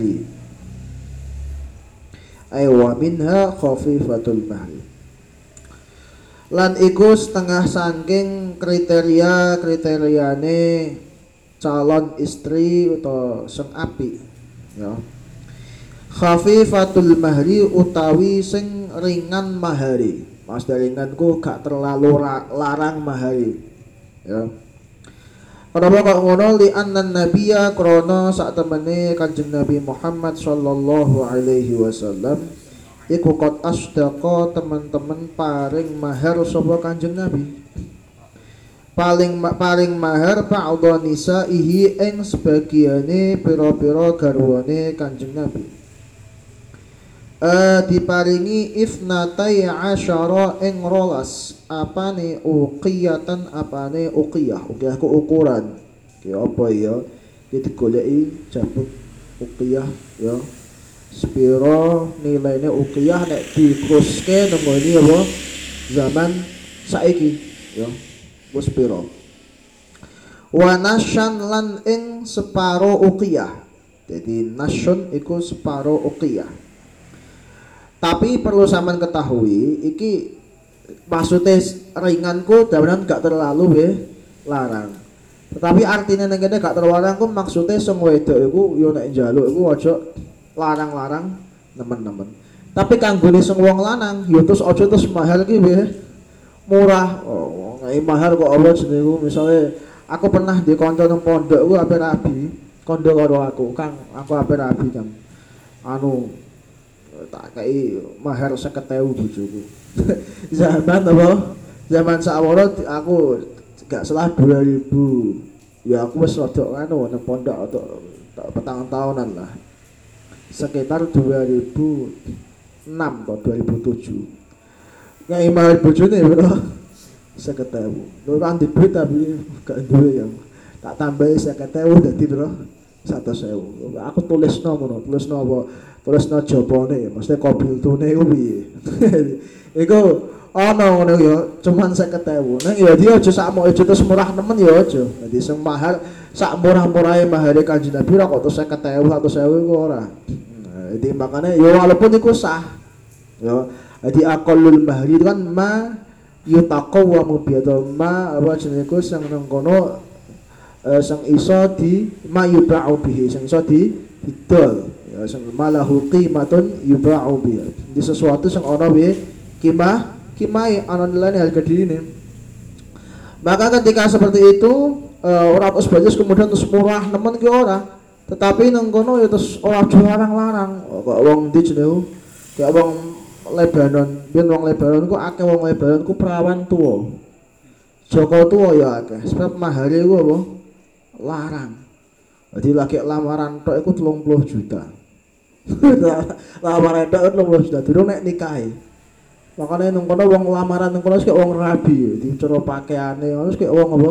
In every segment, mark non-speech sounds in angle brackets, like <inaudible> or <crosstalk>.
mahri ay wa minha khafifatul mahri lan iku setengah saking kriteria kriteriane calon istri atau sing api ya. Khafifatul mahri utawi sing ringan mahari. Mas ringanku gak terlalu larang mahari ya Kenapa kok ngono li annan nabiyya krana sak temene Kanjeng Nabi Muhammad sallallahu alaihi wasallam iku kot asdaqa teman-teman paring mahar sapa Kanjeng Nabi. Paling paring mahar ba'dha nisaihi ing sebagiane pira-pira garwane Kanjeng Nabi. Uh, diparingi ifnatai asyara ing rolas. Apane uqiyatan apane uqiyah. Uqiyah ku ukuran. Ki apa ya? Iki digoleki jabut uqiyah ya. Spiro nilainya uqiyah nek dikruske nemu ini apa? Zaman saiki ya. Wis spiro wa nasyan lan ing separo uqiyah. Jadi nasyun iku separo uqiyah tapi perlu sampean ketahui iki maksudnya ringanku dalam gak terlalu be larang. Tetapi artinya ning kene gak terlalu ku maksudnya sing wedok iku yo nek njaluk iku larang-larang nemen-nemen. Tapi kanggo sing wong lanang yo terus aja terus mahal ki be murah. Oh ngai mahal kok apa jenengku misalnya aku pernah di kanca nang pondok ku ape rabi kondo aku kang aku ape rabi kang. Anu tak kai mahar seketewu bojoku. <laughs> Zaman apa? Zaman sakwono aku gak salah 2000 ya aku wis rada anu nang pondok atau petang tahunan lah. Sekitar 2006 atau 2007 ngai mahar bojone bro. Seketewu. Lho kan duit tapi gak duwe yang tak tambahi seketewu dadi bro satu sewu aku tulis nomor tulis nomor terus no jabone mesti kobil tune <laughs> iku piye? Iku ana ngono ya cuman 50.000 nang ya dia aja sak aja terus murah nemen ya aja. Dadi sing mahal sak murah-murahe mahare Kanjeng Nabi kok terus 50.000 100.000 iku ora. Jadi makanya ya walaupun iku sah ya. Jadi aqallul mahri itu kan ma yutaqawwamu bi ma apa jenenge iku sing eh, sing iso di ma yuba'u bihi sing iso di didol. Ya sing malahu qimatun yuba'u biha di sesuatu sing ana wi kimah kimai ana nilai harga ini. Maka ketika seperti itu uh, orang terus bagus kemudian terus murah nemen ki ora. Tetapi nang kono ya terus ora larang-larang oh, kok wong ndi jenenge kok wong Lebanon biyen wong Lebanon ku akeh wong Lebanon ku perawan tua Joko tua ya akeh sebab mahare ku apa larang. Jadi lagi lamaran tok iku 30 juta. <laughs> Lamaran tok kan 30 juta. Durung nek nikahi. Makanya nang kono wong lamaran nang kono kayak wong rabi di cara pakaiane terus kayak wong apa?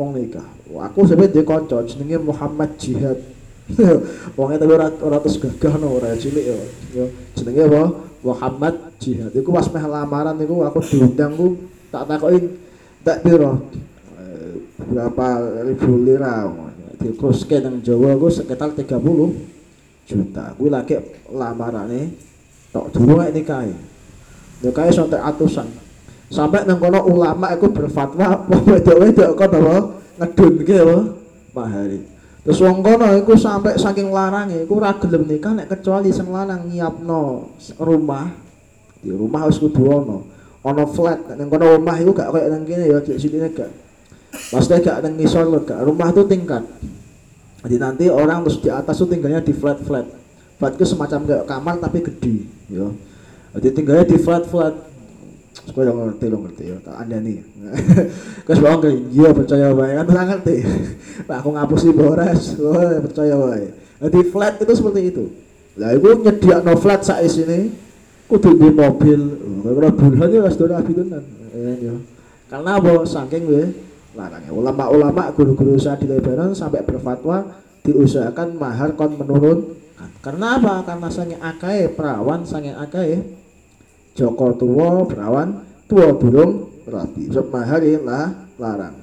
Wong nikah. Aku sampe dia kanca jenenge Muhammad Jihad. <laughs> Wongnya tapi ora ora terus gagah no ora cilik ya yo jenenge apa? Muhammad Jihad. Iku pas meh lamaran iku aku diundang ku tak takoki tak piro berapa ribu lira? Di kruske nang Jawa ku sekitar 30 juta. Gue lagi lamarane tok dulu kayak nikahi. Nikahi sampai atusan. Sampai nang kono ulama aku berfatwa <laughs> wedok-wedok kok apa? Ngedun gitu mahari. Terus wong kono iku sampai saking larange iku ora nikah nek kecuali sing lanang nyiapno rumah. Di rumah harus kudu ono. Ono flat. Nang kono rumah iku gak kayak nang kene ya di sini gak pasti gak nang ngisor gak rumah tuh tingkat. Jadi nanti orang terus di atas tuh tinggalnya di flat flat flat itu semacam kayak kamar tapi gede ya. Jadi tinggalnya di flat flat supaya ngerti lo ngerti ya tak anda nih <laughs> kes bawang kayak iya percaya baik kan tak ngerti. <laughs> Nah, aku ngapus di bores oh percaya baik jadi flat itu seperti itu. Lah itu nyedia no flat saat sini kudu di mobil. Kalau bulan ya sudah habis tenan ya karena apa? Saking gue larangnya ulama-ulama guru-guru saya di Lebanon sampai berfatwa diusahakan mahar kon menurun. Karena apa? Karena sange akai perawan sange akai Joko tua perawan tua burung rapi sebab mahar lah larang.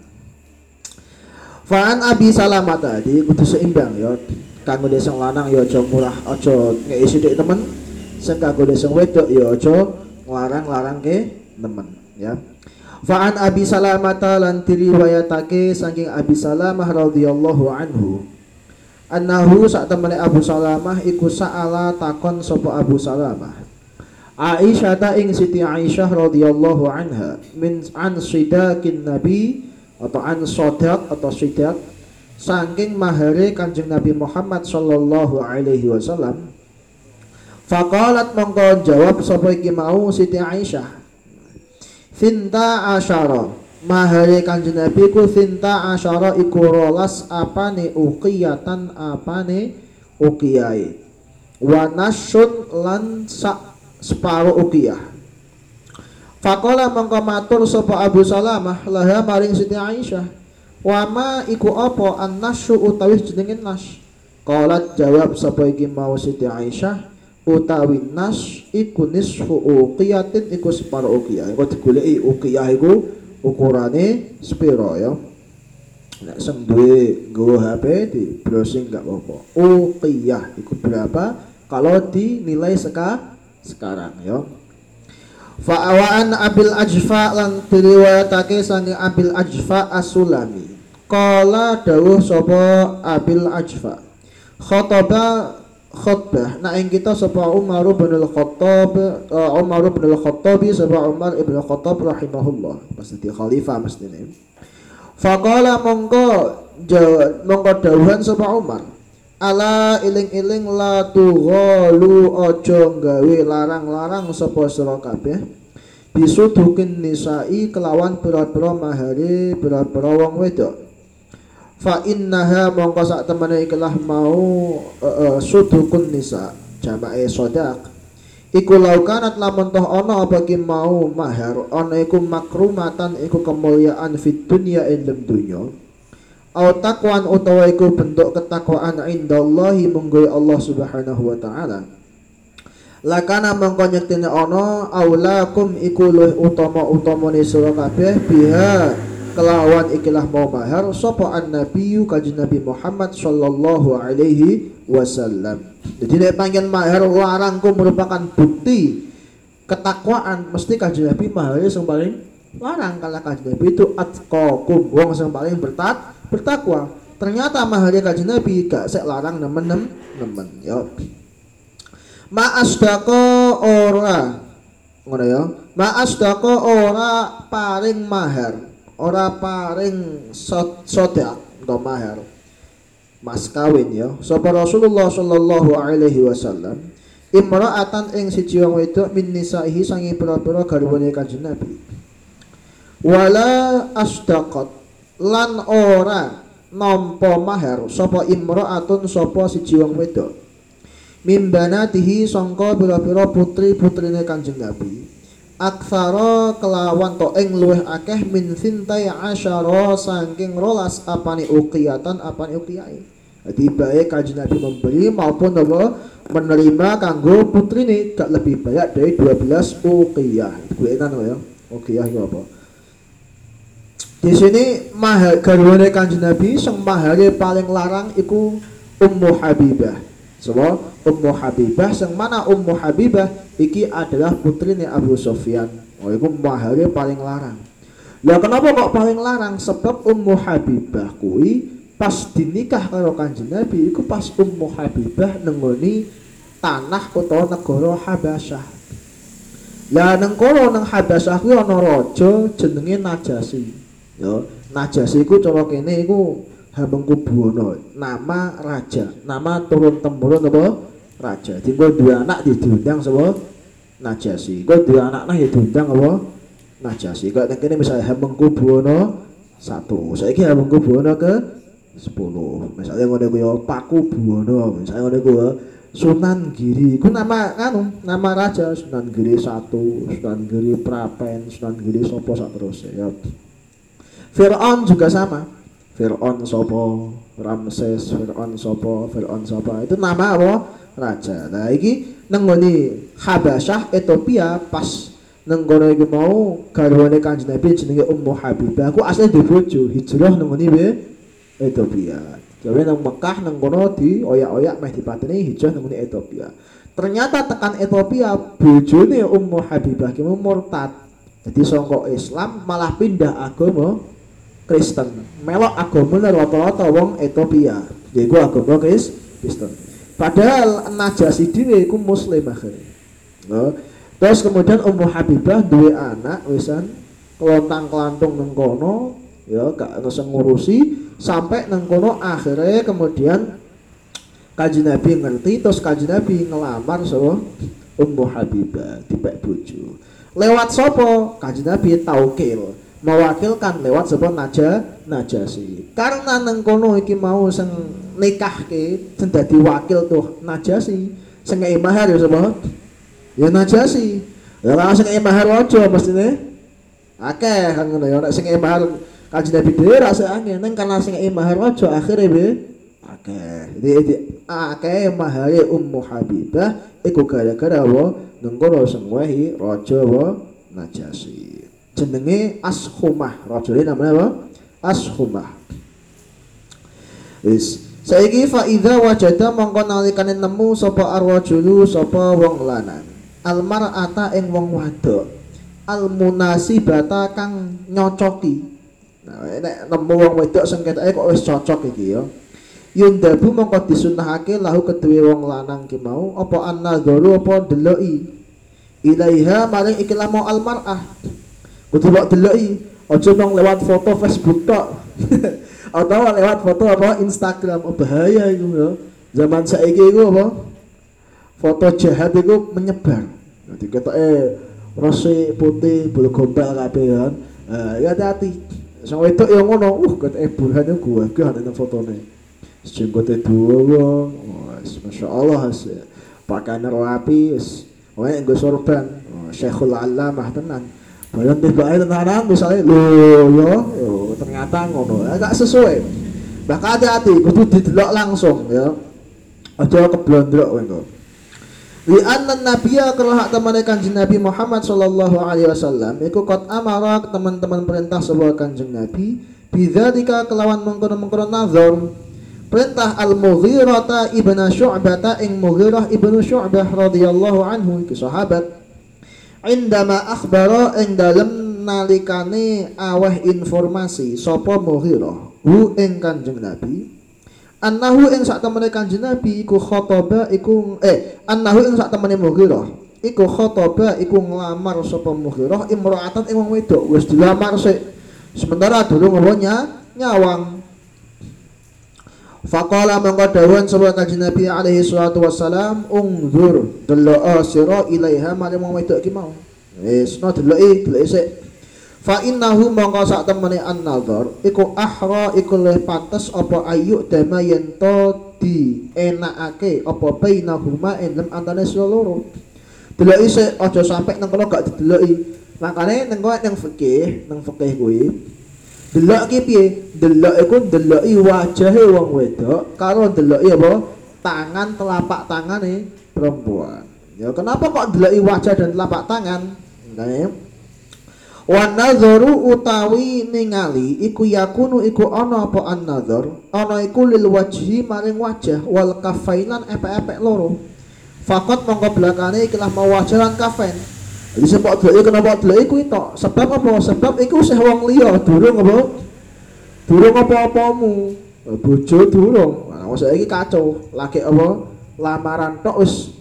Fa'an Abi Salamah tadi kudu seimbang ya. Kanggo desa lanang ya aja murah aja ngeki sithik temen. Sing kanggo desa wedok ya aja nglarang-larang ke nemen ya Fa'an Abi Salamah lan diriwayatake saking Abi Salamah radhiyallahu anhu. Annahu sak temene Abu Salamah iku sa'ala takon sapa Abu Salamah. Aisyah ta ing Siti Aisyah radhiyallahu anha min an sidakin Nabi atau an sodak atau sidak saking mahare Kanjeng Nabi Muhammad sallallahu alaihi wasallam. Faqalat mongko jawab sapa iki mau Siti Aisyah Finta asyara. Mahari kanjeng Nabi ku finta asyara iku rolas apane uqiyatan apane uqiyai Wa nasyun lan sak separo uqiyah Fakola mongko matur Abu Salamah? Laha maring Siti Aisyah. Wama iku apa an nasyu utawi jenenge nas Qalat jawab sapa iki mau Siti Aisyah utawi nas iku nisfu uqiyatin iku separo uqiyah. Kok digoleki uqiyah iku ukurane sepiro ya? Nek sing duwe HP di browsing gak apa-apa. Uqiyah iku berapa? Kalau dinilai seka sekarang ya? Fa'awaan Abil Ajfa lan diriwayatake sange Abil Ajfa As-Sulami. Qala dawuh sapa Abil Ajfa. Khotaba khutbah. Nah ing kita sapa Umar bin Al-Khattab uh, Umar bin Al-Khattab sapa Umar ibn Al-Khattab rahimahullah. Dia khalifah mestine. Faqala mongko mongko dawuhan sapa Umar. Ala iling-iling la tughalu aja gawe larang-larang sapa sira kabeh. Bisudukin nisai kelawan pira-pira mahari pira-pira wong wedok fa innaha mongko sak temene ikilah mau uh, uh, sudukun nisa jamake sodak iku laukanat lamun toh ana apa ki mau mahar ana iku makrumatan iku kemuliaan fit dunya ing dunya. Au takwan utawa iku bentuk ketakwaan indallahi munggo Allah Subhanahu wa taala. Lakana mongko nyektine ana aulakum iku luwih utama-utamane sira kabeh biha kelawan ikilah mau mahar sapa an nabiyyu kanjeng Nabi Muhammad sallallahu alaihi wasallam. Jadi nek panggil mahar larangku merupakan bukti ketakwaan mesti kanjeng Nabi mahar sing paling larang kalau kanjeng Nabi itu atqakum wong sing paling bertat bertakwa. Ternyata mahar kanjeng Nabi gak sek larang nemen nemen ya. Ma'asdaqo ora ngono ya. Ma'asdaqo ora paring mahar ora paring sodak atau mahar mas kawin ya. Sapa Rasulullah sallallahu alaihi wasallam? Imra'atan ing siji wong wedok min nisaihi sangi pira-pira garwane Kanjeng Nabi. Wala asdaqat lan ora nampa mahar sapa imra'atun sapa siji wong wedok? Mimbanatihi sangka pira-pira putri-putrine Kanjeng Nabi aksara kelawan to ing luweh akeh min sintai asyara saking rolas apane uqiyatan apane uqiyai. Jadi baik kaji Nabi memberi maupun apa menerima kanggo putrine gak lebih banyak dari 12 uqiyah. Gue enak ya? Uqiyah itu apa? Di sini mahal garwane kanjeng Nabi sing mahale paling larang iku Ummu Habibah semua Ummu Habibah yang mana Ummu Habibah iki adalah putrinya Abu Sofyan. Oh itu maharnya paling larang. Lah kenapa kok paling larang? Sebab Ummu Habibah kui pas dinikah karo Kanjeng Nabi iku pas Ummu Habibah nengoni tanah utawa negara Habasyah. Lah nang kono nang Habasyah kuwi ana raja jenenge Najasi. Yo, Najasi iku cara kene iku Hamengkubuwono nama raja nama turun temurun apa? Raja. Jadi gue dua anak diundang sama Najasi. Gue dua anak nah ya diundang apa? Najasi. Kalau yang ini misalnya Hamengkubuwono satu. Saya kira Hamengkubuwono ke sepuluh. Misalnya gue gue Paku Buwono misalnya gue gue Sunan Giri ku nama anu nama raja. Sunan Giri satu Sunan Giri Prapen Sunan Giri Sopo terus ya. Fir'aun juga sama Fir'aun sopo, Ramses, Fir'aun sopo, Fir'aun sopo. Itu nama apa? Raja. Nah iki nenggoni Habasyah Ethiopia pas nenggono iki mau garwane Kanjeng Nabi jenenge Ummu Habibah. Aku asli di bojo hijrah nenggoni be Ethiopia. Jadi nang Mekah nang kono di oyak-oyak meh dipateni hijrah nang Ethiopia. Ternyata tekan Ethiopia bojone Ummu Habibah ki murtad. Jadi songkok Islam malah pindah agama Kristen. Melok agama rata-rata wong Ethiopia. Yaiku agama Kristen. Padahal Najasi dhewe iku muslim akhirnya. No. Terus kemudian Ummu Habibah dua anak wisan kelontang kelantung nang kono ya gak ngurusi sampai nang kono akhirnya kemudian kaji Nabi ngerti terus kaji Nabi ngelamar so Ummu Habibah dipek bojo lewat sopo kaji Nabi taukil mewakilkan lewat sebuah naja najasi. Karena nang kono iki mau sing nikah ke sing wakil tuh najasi. Sing mahar ya sapa ya najasi. Ya ora sing mahar aja mestine. Akeh kan ngono ya nek sing mahar kaji nabi dhewe ra angin neng karena sing mahar aja akhire be. Akeh. Jadi akeh mahare ummu habibah iku gara-gara wa nengkono sing wehi raja wa najasi jenenge ashumah rajane namanya apa ashumah wis Saiki fa idza wajada mongko nalikane nemu sapa arwajulu sapa wong lanang. Al mar'ata ing wong wadok. Al munasibata kang nyocoki. Nah, nek nemu wong wedok sing ketoke kok wis cocok iki ya. Yundabu mongko disunahake lahu kedue wong lanang ki mau apa annadharu apa deloki. Ilaiha maring ikilah mau al mar'ah. Kudu kok deloki, aja lewat foto Facebook tok. <laughs> atau lewat foto apa Instagram. Oh, bahaya itu ya. Zaman saiki itu apa? Foto jahat itu menyebar. Nanti kata eh rose putih bulu gombal kabeh kan. Uh, ya hati-hati. Sang wedok yang ngono. Uh kata eh burhan itu gua gak ada fotone jenggote dua wong masya Allah pakaian rapi oh yang gue sorban. Syekhul Alamah tenan Bayang aja tenanan misalnya lo yo, yo ternyata ngono agak sesuai. Bahkan hati-hati kudu didelok langsung ya. Aja keblondrok kowe Li anna nabiyya kerah temane kanjeng Nabi Muhammad sallallahu alaihi wasallam iku kot amara teman-teman perintah sebuah kanjeng Nabi bidzalika kelawan mengkono-mengkono nazar perintah al-Mughirah ibnu Syu'bah ing Mughirah ibnu Syu'bah radhiyallahu anhu iki sahabat indama akhbara ing dalem nalikane aweh informasi sapa Mughirah? Hu ing Kanjeng Nabi. Annahu ing sak temene Kanjeng Nabi iku khotoba iku eh annahu ing sak temene Mughirah. Iku khotoba iku nglamar sapa Mughirah imra'atan ing wong wedok. Wis dilamar sik. Sementara durung apa nyawang Faqala mangko dawuhan sapa Nabi alaihi salatu wassalam ungzur delok sira ilaiha mari wong wedok ki mau. Wis no deloki deloki sik. Fa innahu mangko sak temene an-nazar iku ahra iku luwih pantes apa ayu dama to di enakake apa bainahuma ing antane loro. Deloki sik aja sampe nang kono gak dideloki. Makane nang kowe nang fikih, nang fikih kuwi Delok ki piye? Delok iku deloki wajahe wong wedok karo deloki apa? Tangan telapak tangane perempuan. Ya kenapa kok deloki wajah dan telapak tangan? Nah, Wa nadharu utawi ningali iku yakunu iku ana apa an-nadhar? Ana iku lil wajhi maring wajah wal kafainan epek-epek loro. Fakot mongko belakane ikilah mau wajah lan kafain. Jadi sebab dhewe kenapa dhewe iku tok? Sebab apa? Sebab iku sih wong liya, durung apa? Durung apa-apamu. Bojo durung. Nah, masa iki kacau. Lagi apa? Lamaran tok wis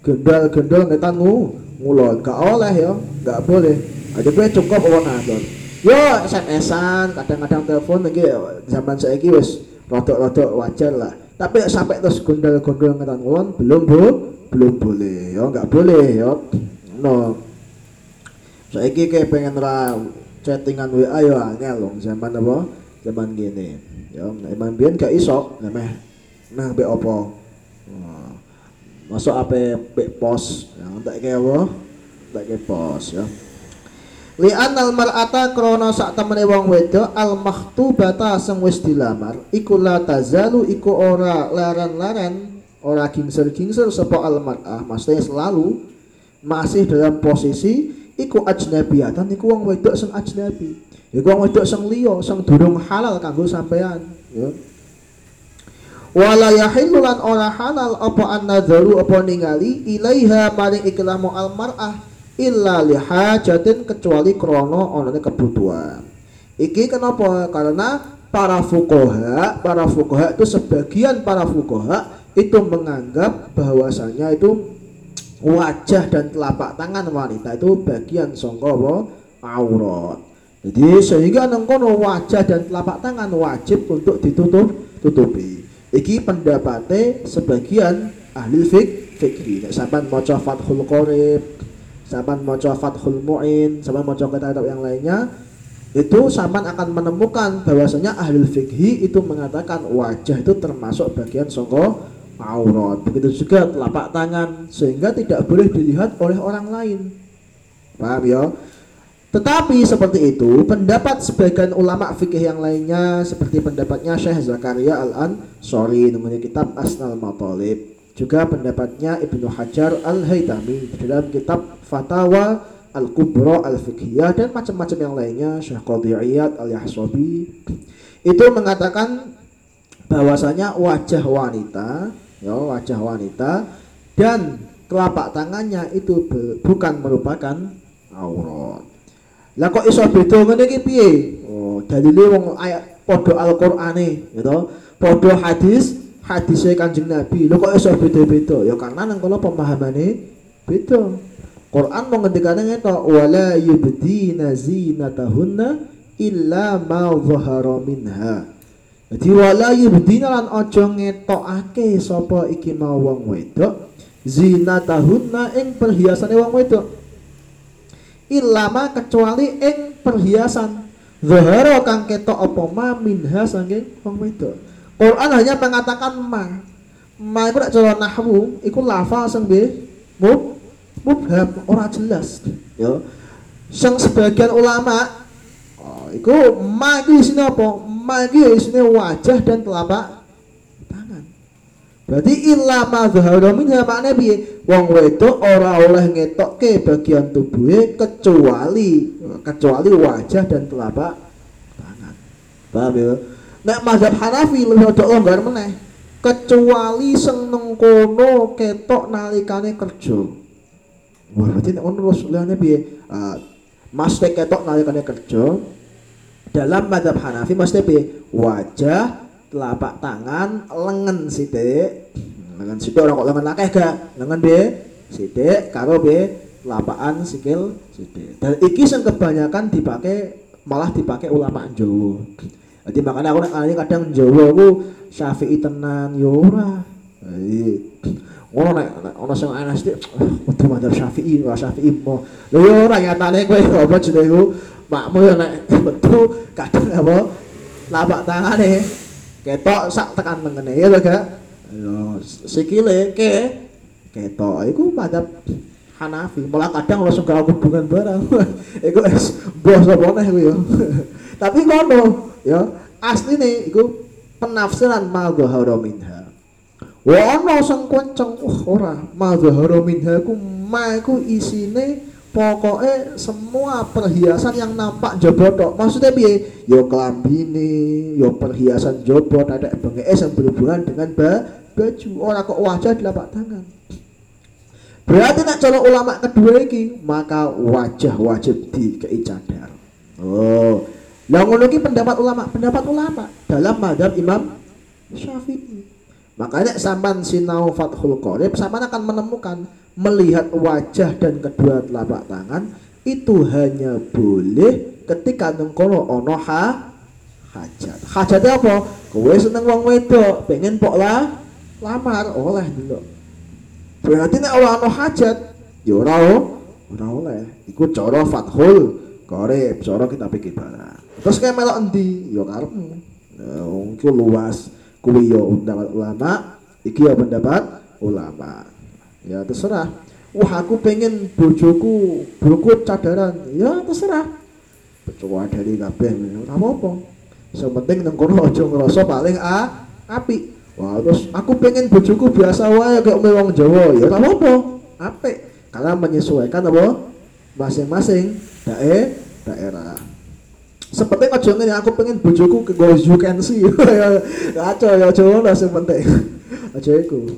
gendal-gendal ngetan ngulon. Gak oleh ya, gak boleh. Aja gue cukup apa nonton. Yo SMS-an, kadang-kadang telepon lagi zaman saiki wis rodok-rodok wajar lah. Tapi sampai terus gondal-gondal ngetan ngulon belum bu, belum boleh. Yo nggak boleh yo no saiki kayak pengen ra chattingan WA yo angel loh zaman apa? Zaman gini. Ya emang biyen gak iso namanya nah be opo masuk apa be pos? Yang tak kayak apa? Tak kayak pos ya. Lian al mar'ata krona sak temene wong wedok al mahtubata sing wis dilamar iku la tazalu iku ora laran-laran ora gingser-gingser sapa al mar'ah maksudnya selalu masih dalam posisi iku ajnabiyatan iku wong wedok sing ajnabi. Iku wong wedok sing liya sing durung halal kanggo sampean ya. Wala yahillu lan ora halal apa an-nadharu apa ningali ilaiha maring iklamu al-mar'ah illa lihajatin kecuali krono onane kebutuhan. Iki kenapa? Karena para fukoha para fukoha itu sebagian para fukoha itu menganggap bahwasanya itu wajah dan telapak tangan wanita itu bagian songko aurat. Jadi sehingga nengkono wajah dan telapak tangan wajib untuk ditutup tutupi. Iki pendapatnya sebagian ahli fik fikri. Nek sampean maca Fathul Qorib sampean maca Fathul Muin sampean maca kitab yang lainnya itu sampean akan menemukan bahwasanya ahli fikhi itu mengatakan wajah itu termasuk bagian songko aurat begitu juga telapak tangan sehingga tidak boleh dilihat oleh orang lain. Paham ya? Tetapi seperti itu, pendapat sebagian ulama fikih yang lainnya seperti pendapatnya Syekh Zakaria Al-Ansori namanya kitab Asnal Matalib. Juga pendapatnya Ibnu Hajar Al-Haytami dalam kitab Fatawa Al-Kubra Al-Fiqhiyah dan macam-macam yang lainnya Syekh Qadiyat Al-Yahsabi itu mengatakan bahwasanya wajah wanita ya wajah wanita dan telapak tangannya itu bukan merupakan aurat lah kok iso beda ngene iki piye? Oh, dalile wong ayat padha Al-Qur'ane, gitu. Padha hadis, hadise Kanjeng Nabi. Lho kok iso beda-beda? Ya karena nang kono pemahamane beda. Quran mau ngendikane wala yubdina zinatahunna illa ma dhahara minha. Jadi wala yubdina lan aja ngetokake sapa iki mau wong wedok zinatahunna ing perhiasane wong wedok ilama kecuali ing perhiasan Zahara kang ketok apa ma minha saking wong wedok. Quran hanya mengatakan ma. Ma iku nek cara nahwu iku lafal sing mub mubham ora jelas. Ya. Sing sebagian ulama oh, iku ma iku isine apa? Ma iku isine wajah dan telapak Berarti illa ma zahara minha makna piye? Wong wedok ora oleh ngetokke bagian tubuhe kecuali kecuali wajah dan telapak tangan. Paham ya? Nek mazhab Hanafi lebih ada longgar meneh. Kecuali sing nang kono ketok nalikane kerja. Wah, berarti nek terus liyane piye? Uh, mas ketok nalikane kerja. Dalam mazhab Hanafi mesti piye? Wajah telapak tangan lengan sithik. Lengan sithik orang kok lengan akeh gak. Lengan B sithik. Karo B telapakan sikil sithik. Dan iki sing kebanyakan dipakai malah dipakai ulama Jawa. Jadi makanya aku nek kadang Jawa aku Syafi'i tenan yo ora. Ngono nek ana sing ana sithik <tsk> kudu madzhab Syafi'i wa Syafi'i mo. Lho yo ora nyatane kowe apa jenengku makmu yo nek metu kadang apa lapak tangane ketok sak tekan tengene ya to gak sikile ke ketok iku pada Hanafi malah kadang langsung gak hubungan barang iku es bos apa iku yo tapi ngono ya asline iku penafsiran madhahara minha wa ana sing kenceng ora madhahara minha iku ma iku isine pokoknya semua perhiasan yang nampak jebot tok. Maksudnya piye? Yo kelambine yo perhiasan jebot ada benges yang berhubungan dengan ba baju. Orang kok wajah di lapak tangan. Berarti nak calon ulama kedua ini maka wajah wajib di cadar. Oh. Yang ngono pendapat ulama pendapat ulama dalam madhab Imam Syafi'i. Makanya sampan sinau Fathul Qorib sampan akan menemukan melihat wajah dan kedua telapak tangan itu hanya boleh ketika nengkono ono ha hajat. Hajatnya apa? Kowe seneng wong wedok pengen pok lah lamar. Oleh dulu. Berarti nek ora ono hajat ya ora ora oleh. Iku cara fathul korep cara kita pikir barang. Terus kayak melok endi? Ya karepmu. Nah, luas. Kuwi ya pendapat ulama iki ya pendapat ulama ya terserah. Wah aku pengen bojoku berikut cadaran. Ya terserah. Coba dari kabeh ora apa-apa. Sing penting nang kono aja ngerasa paling a api wah terus aku pengen bojoku biasa wae kayak wong Jawa. Ya ora apa-apa. Apik. Karena menyesuaikan apa? Masing-masing dae daerah. Sepenting aja ngene aku pengen bojoku ke go you can see. <laughs> Aja ya aja ngono sing penting. <laughs> Aja iku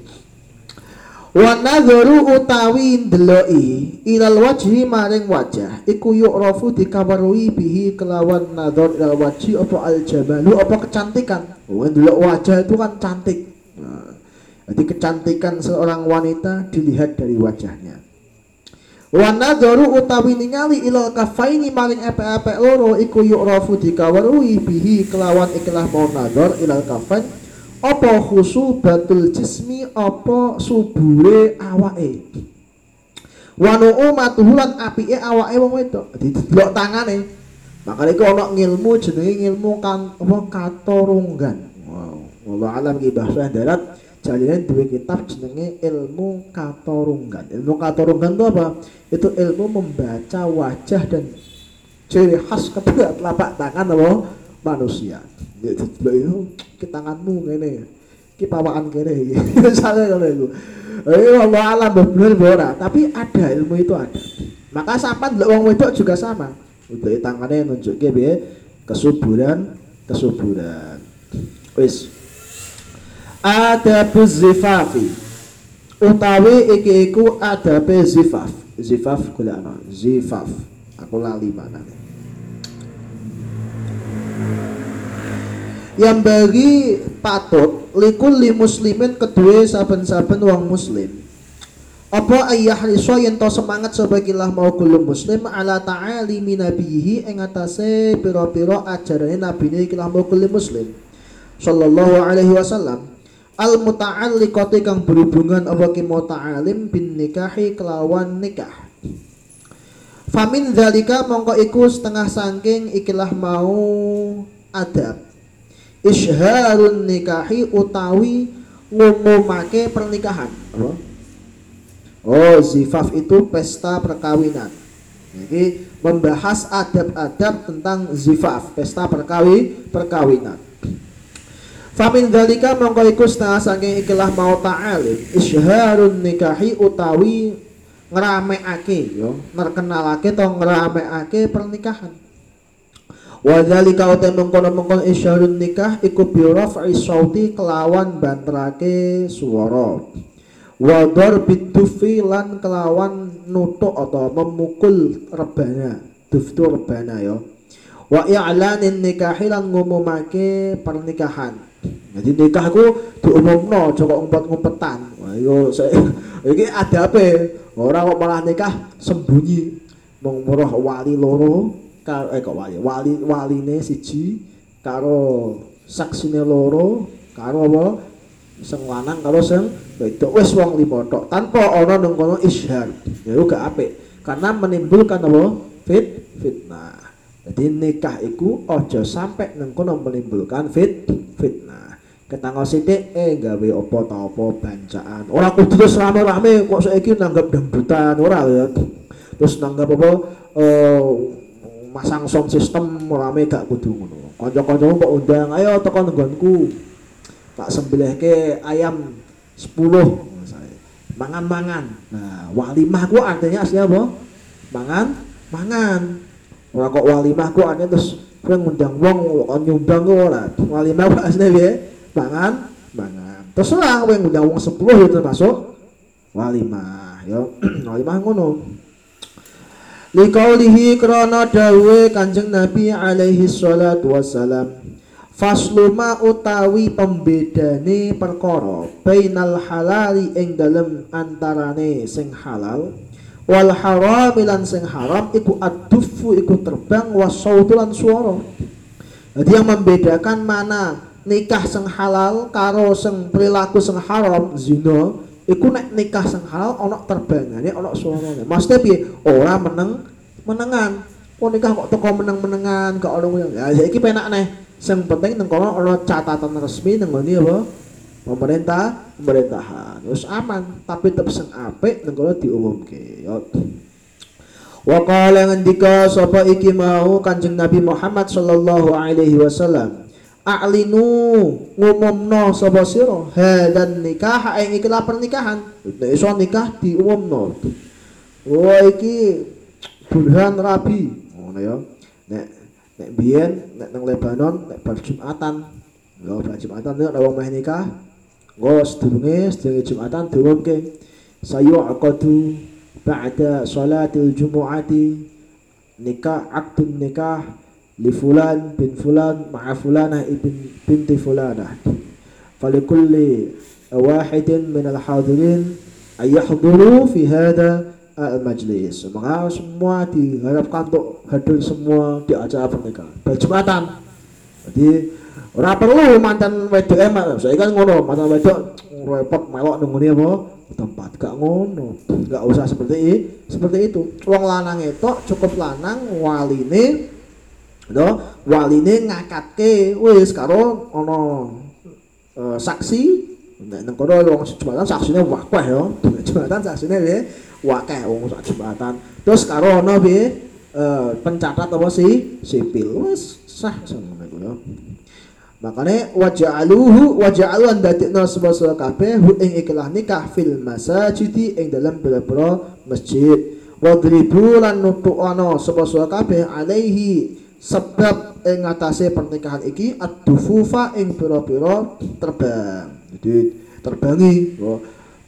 wa nadharu utawi ndeloki ilal wajhi maring wajah iku yu'rafu dikawarui bihi kelawan nadhar ilal wajhi apa al jamalu apa kecantikan. Oh ndelok wajah itu kan cantik. Nah, jadi kecantikan seorang wanita dilihat dari wajahnya. Wa nadharu utawi ningali ilal kafaini maring epek-epek loro iku yu'rafu dikawarui bihi kelawan ikilah mau nadhar ilal kafain apa batul jismi? Apa subure awake? Wa nu'umatuhu lan apike awake wong wedok. Didelok tangane. Makanya iku ana ngilmu jenenge ngilmu kan apa katorunggan wow wallah alam ki bahasa darat jadinya dua kitab jenenge ilmu katorunggan ilmu katorunggan itu apa? Itu ilmu membaca wajah dan ciri khas kedua telapak tangan apa manusia. Itu ke tanganmu ini ki pawaan kene <laughs> misalnya kalau itu eh Allah alam bener bener tapi ada ilmu itu ada. Maka sama ndelok wong wedok juga sama. Udah tangannya nunjuk ke kesuburan kesuburan. Wis. Adabuz zifafi. Utawi iki iku adabe zifaf. Zifaf kula zifaf. Aku lali mana yang bagi patut likul li muslimin kedua saben-saben wong muslim. Apa ayah riso yang to semangat sebagilah mau kulum muslim? Ala ta'alimi nabihi ing atase piro-piro ajarane nabine ikilah mau kulum muslim. Sallallahu alaihi wasallam. Al muta'alliqati kang berhubungan apa ki muta'alim bin nikahi kelawan nikah. Famin zalika mongko iku setengah sangking ikilah mau adab Isharun nikahi utawi ngumumake pernikahan? Oh zifaf itu pesta perkawinan. Jadi membahas adab-adab tentang zifaf Pesta perkawi perkawinan. Famin dalika mongko iku setengah saking ikilah mau ta'alim isharun nikahi utawi ngerameake yo nerkenalake to ngerameake pernikahan Wa dzalika uta mengkono-mengkono isharun nikah iku bi raf'i sauti kelawan banterake swara. Wa darbi lan kelawan nutuk atau memukul rebana. Duftu rebana yo. Wa i'lanin nikahi lan ngumumake pernikahan jadi nikahku diumumno aja kok ngumpet-ngumpetan. Wah yo saya <laughs> iki adabe. Ora kok malah nikah sembunyi mung wali loro karo eh kok wali wali waline siji karo saksine loro karo apa? Sing lanang karo sing wedok. Wis wong lima tok tanpa ana nang kono isyhar. Ya gak apik. Karena menimbulkan apa? Fit fitnah. Jadi nikah iku aja sampai nang kono menimbulkan fit fitnah. Ketanggal sithik eh gawe apa ta apa bancaan? Ora kudu terus rame-rame kok saiki nanggap dangdutan ora ya. Terus nanggap apa? Uh, masang sound system rame gak kudu ngono. Kanca-kancamu kok undang ayo tekan nggonku. Tak sembelihke ayam 10 mangan-mangan. Nah walimah ku artinya aslinya apa? Mangan mangan. Ora kok walimah ku artinya terus kowe ngundang wong kok nyumbang ku ora. Walimah ku aslinya piye? Mangan mangan. Terserah kowe ngundang wong 10 ya termasuk walimah ya <clears throat> walimah ngono Likaulihi krana dawe Kanjeng Nabi alaihi salatu wassalam Fasluma utawi pembedane perkara bainal halali ing dalem antarane sing halal wal haram sing haram iku adufu iku terbang wasautu lan suara. Jadi yang membedakan mana nikah sing halal karo sing perilaku sing haram zina iku nek nikah sing halal ana terbangane ana suarane. Maksudnya piye? Ora meneng menengan. Oh nikah kok teko meneng-menengan gak ono ya saiki penak neh. Sing penting nang kono ana catatan resmi nang ngene apa? Pemerintah pemerintahan. Terus aman tapi tetep sing apik nang kono diumumke. Ya Wa qala ngendika sapa iki mau Kanjeng Nabi Muhammad sallallahu alaihi wasallam a'linu ngumumno sapa sira? Hadan nikah ing ikilah pernikahan iso nikah diumumno. Oh iki burhan rabi. Ngono ya. Nek nek biyen nek nang Lebanon nek bar Jumatan. Lho bar Jumatan nek wong meh nikah nggo sedurunge sedurunge Jumatan diumumke. Sayu'qadu ba'da salatil jumu'ati. Nikah akdun nikah li fulan bin fulan ma'a fulanah ibn binti fulanah falikulli wahidin min al-hadirin ayahduru fi hada al-majlis. Maka semua diharapkan untuk hadir semua di acara pernikahan. Berjumatan. Jadi ora perlu mantan wedok emak. Saya kan ngono mantan wedok repot melok nunggu apa? Tempat gak ngono. Gak usah seperti ini seperti itu. Wong lanang itu cukup lanang waline do waline ngakatke wis karo ono uh, saksi. Nek nang kono wong jembatan saksine wakeh ya <laughs> jembatan saksine piye? Wakeh wong sak jembatan. Terus karo ono piye? Uh, pencatat apa sih sipil. Wis sah semono iku ya makanya waja'aluhu waja'aluan dadekna sebasa kabeh hu ing ikhlah nikah fil masajidi ing dalam pira-pira masjid. Wadribu lan nutukana sebasa kabeh alaihi sebab ing ngatasé pernikahan iki ad-dufufa ing pira-pira terbang. Jadi terbangi oh,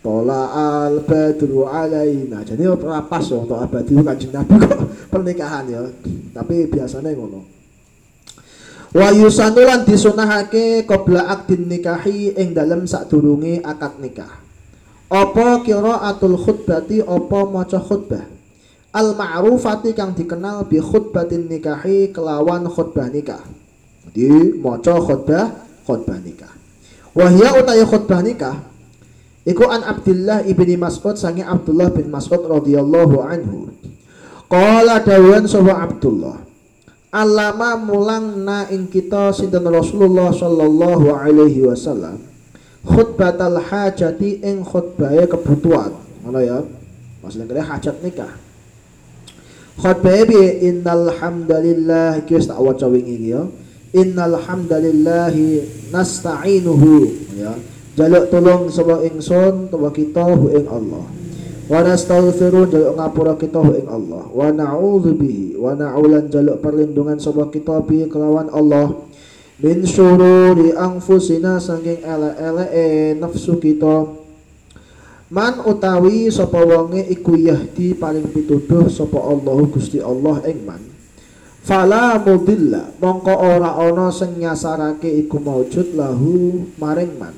Tola al badru alaina. Jadi ora pas untuk abadi kanjeng Nabi kok <laughs> pernikahan ya. Tapi biasanya ngono. Wa yusanulan disunahake qabla akdin nikahi ing dalem sadurunge akad nikah. Apa qiraatul khutbati apa maca khutbah? Al ma'rufati kang dikenal bi khutbatin nikahi kelawan khutbah nikah. Jadi maca khutbah khutbah nikah. Wa hiya utai khutbah nikah Iku an Abdullah ibni Mas'ud sange Abdullah bin Mas'ud radhiyallahu anhu. Qala dawan sapa Abdullah alama mulang na ing kita sinten Rasulullah sallallahu alaihi wasallam khutbatal hajati ing khutbah kebutuhan mana ya maksudnya kira hajat nikah khutbah bi innal hamdalillah iki wis tak waca wingi ya. Innal hamdalillah nasta'inuhu ya. Jaluk tolong sapa ingsun tuwa kita hu ing Allah. Wa nastaghfiru jaluk ngapura kita ing Allah. Wa na'udzu bihi wa na'ulan jaluk perlindungan sapa kita bi kelawan Allah. Min syururi anfusina saking ele-ele nafsu kita man utawi sapa wonge iku yahdi paling pituduh sapa Allah Gusti Allah ing man. Fala mudilla mongko ora ana sing nyasarake iku maujud lahu maring man.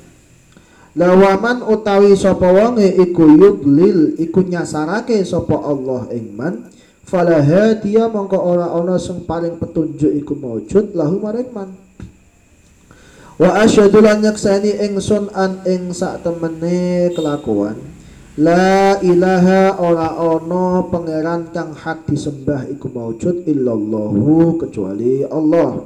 Lawaman utawi sapa wonge iku yudlil iku nyasarake sapa Allah ing man fala hadiya mongko ora ana sing paling petunjuk iku maujud lahu maring man wa asyhadu lan nyaksani ingsun an ing sak temene kelakuan. La ilaha ora ana pangeran kang hak disembah iku maujud illallahu kecuali Allah.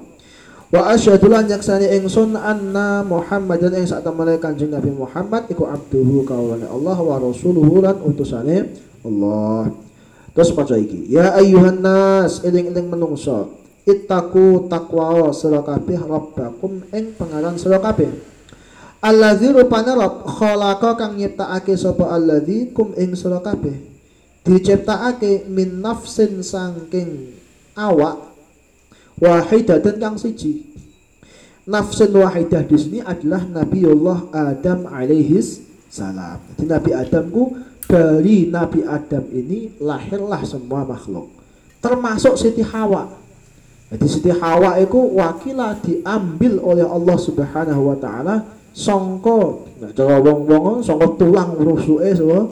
Wa asyhadu lan yaksani ingsun anna Muhammadan ing sak temene Kanjeng Nabi Muhammad iku abduhu kaulane Allah wa rasuluhu lan utusane Allah. Terus maca iki, ya ayyuhan nas eling-eling menungso, ittaku takwa sira kabeh rabbakum ing pangaran sira. Alladzi rupane Rabb khalaqa kang nyiptakake sapa alladzi kum ing sira kabeh. Diciptakake min nafsin saking awak wahidatan kang siji nafsun wahidah di sini adalah Nabiullah Adam alaihis salam. Jadi Nabi Adamku dari Nabi Adam ini lahirlah semua makhluk. Termasuk Siti Hawa. Jadi Siti Hawa itu wakilah diambil oleh Allah Subhanahu wa taala songko nah cara wong-wong songko tulang rusuke semua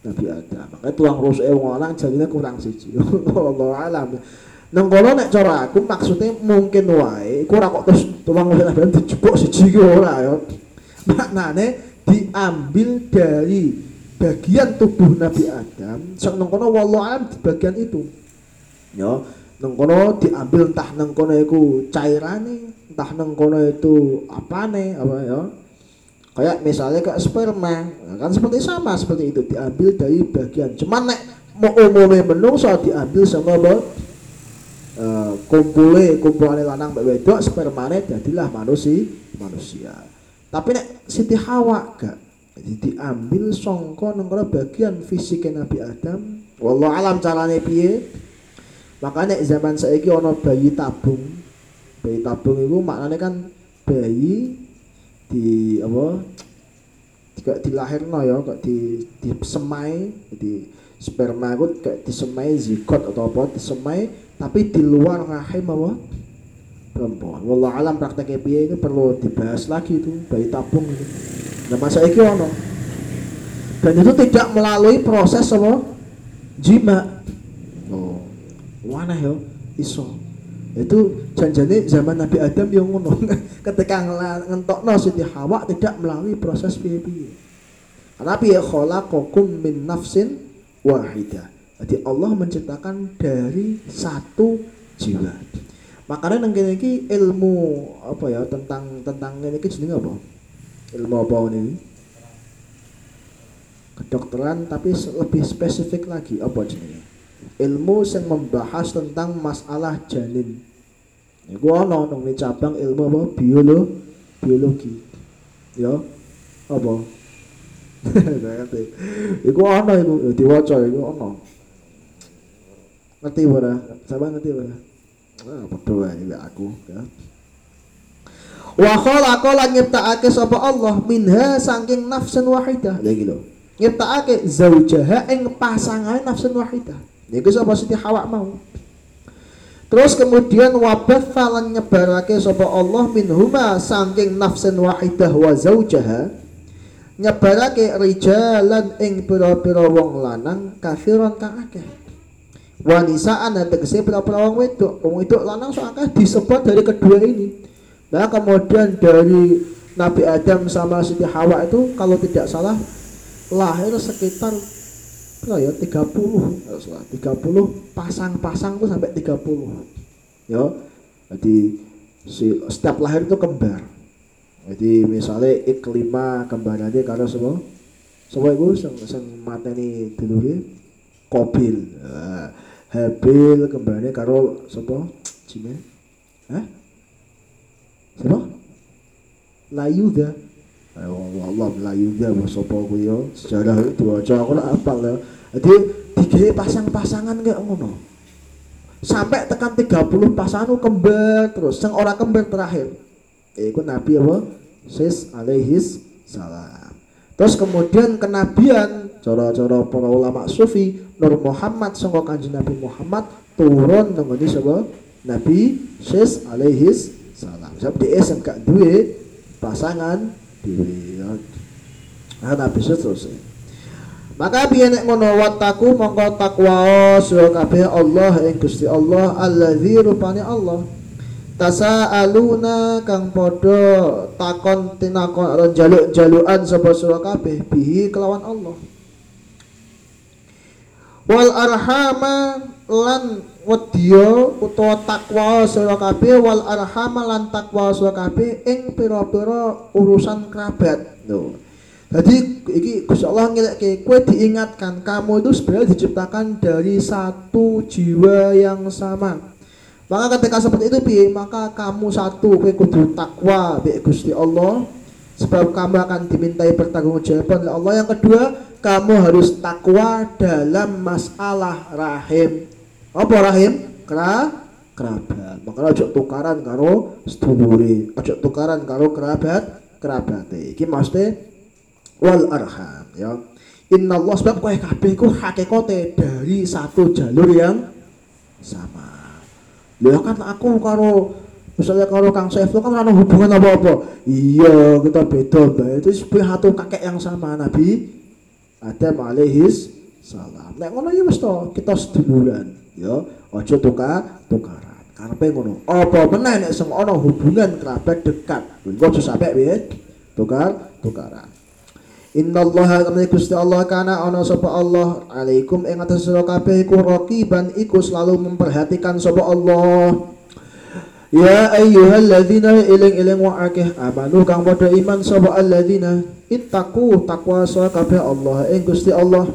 Nabi Adam. Makanya tulang rusuke wong lanang jadinya kurang siji. <laughs> Allah alam. Nang kono nek cara aku maksudnya mungkin wae iku ora kok terus tulang wis ada dijebok siji ki ora ya. Maknane diambil dari bagian tubuh Nabi Adam sak nang kono wallahu alam di bagian itu. Ya, nang kono diambil entah nang kono iku cairane, entah nang kono itu apane apa ya. Kayak misalnya kayak sperma, kan seperti sama seperti itu diambil dari bagian. Cuman nek mau umumnya menungso diambil sama apa? uh, kumpule kumpulane lanang mbek wedok spermane jadilah manusia manusia tapi nek Siti Hawa gak jadi diambil songko nengkono bagian fisiknya Nabi Adam wallah alam carane piye Makanya zaman saiki ana bayi tabung. Bayi tabung itu maknanya kan bayi di apa kayak dilahirno ya kok di di semai di sperma itu kayak disemai zigot atau apa disemai tapi di luar rahim apa? Perempuan. Wallah alam prakteknya piye ini perlu dibahas lagi itu bayi tabung itu nah masa iki ono. Dan itu tidak melalui proses apa? Jima mana ya? Iso. Itu janjane zaman Nabi Adam yang ngono. <laughs> Ketika ngentokno Siti Hawa tidak melalui proses piye-piye. Karena piye khalaqakum min nafsin wahidah jadi Allah menciptakan dari satu jiwa. Makanya nang iki ilmu apa ya tentang tentang ini iki jenenge apa? Ilmu apa ini kedokteran tapi lebih spesifik lagi apa jenenge ilmu yang membahas tentang masalah janin. Iku ana nang cabang ilmu apa? Biolo biologi. Ya apa? <laughs> Iku ana iku diwaca iku ana. Ngerti ora sama ngerti ora ah padha wae aku ya. Wa khalaqa lan nyiptakake sapa Allah minha saking nafsin wahidah. Lha iki lho. Nyiptakake zaujaha ing pasangan nafsin wahidah. Niku sapa Siti Hawa mau. Terus kemudian wabah falan nyebarake sapa Allah minhuma saking nafsin wahidah wa zaujaha nyebarake rijalan ing pira-pira wong lanang kafiron kang akeh. Wanisaan tegese pira-pira wong wedok. Wong wedok lanang sok akeh disebut dari kedua ini. Nah kemudian dari Nabi Adam sama Siti Hawa itu kalau tidak salah lahir sekitar berapa ya 30 kalau salah. 30 pasang-pasang tuh sampai 30 ya jadi si, setiap lahir itu kembar. Jadi misalnya iklima kembarannya karena semua semua itu sing, sing mateni dulure? Kobil. Nah, habil kembarannya karo sapa? Cine Hah? Siapa? Layuda. Allah sapa kuwi ya. Sejarah itu aku ora apal ya. Jadi digawe pasang-pasangan kayak ngono. Sampai tekan 30 pasangan kembar terus, sing ora kembar terakhir. Iku Nabi apa? Sis alaihis salam. Terus kemudian kenabian cara-cara para ulama sufi Nur Muhammad sangka kanjeng Nabi Muhammad turun nang sapa? Nabi Sis alaihis salam sebab dia sing gak pasangan dhewe nah nabi terus. Maka piye nek ngono wataku mongko takwa sira kabeh Allah ing Gusti Allah allazi rupane Allah. Tasaaluna kang padha takon tinakon jaluk-jalukan sapa sira kabeh bihi kelawan Allah. Wal arhama lan wedya utawa takwa sira kabeh wal arham lan takwa sira kabeh ing pira-pira urusan kerabat. Lho. Jadi iki Gusti Allah ngelekke kowe diingatkan kamu itu sebenarnya diciptakan dari satu jiwa yang sama. Maka ketika seperti itu piye? Maka kamu satu kowe kudu takwa be Gusti Allah sebab kamu akan dimintai pertanggungjawaban oleh Allah. Yang kedua, kamu harus takwa dalam masalah rahim apa rahim kera kerabat makanya ojo tukaran karo sedulure ojo tukaran karo kerabat kerabate iki maksudnya wal arham ya Inna Allah sebab kowe kabeh iku hakikate dari satu jalur yang sama. Lha kan aku karo misalnya karo Kang Saiful kan ada hubungan apa-apa. Iya, kita beda, Mbak. Itu satu kakek yang sama Nabi Adam alaihis salam. Nek ngono ya to, kita seduluran ya aja tukar tukaran. Karepe ngono. Apa meneh nek sing ana hubungan kerabat dekat? Engko aja sampe piye? Tukar tukaran. Innallaha tamne Gusti Allah kana ana sapa Allah? Alaikum ing atas sira kabeh iku raqiban iku selalu memperhatikan sapa Allah. Ya ayyuhalladzina iling-iling wa akeh amanu kang padha iman sapa alladzina ittaqu taqwa sira kabeh Allah ing Gusti Allah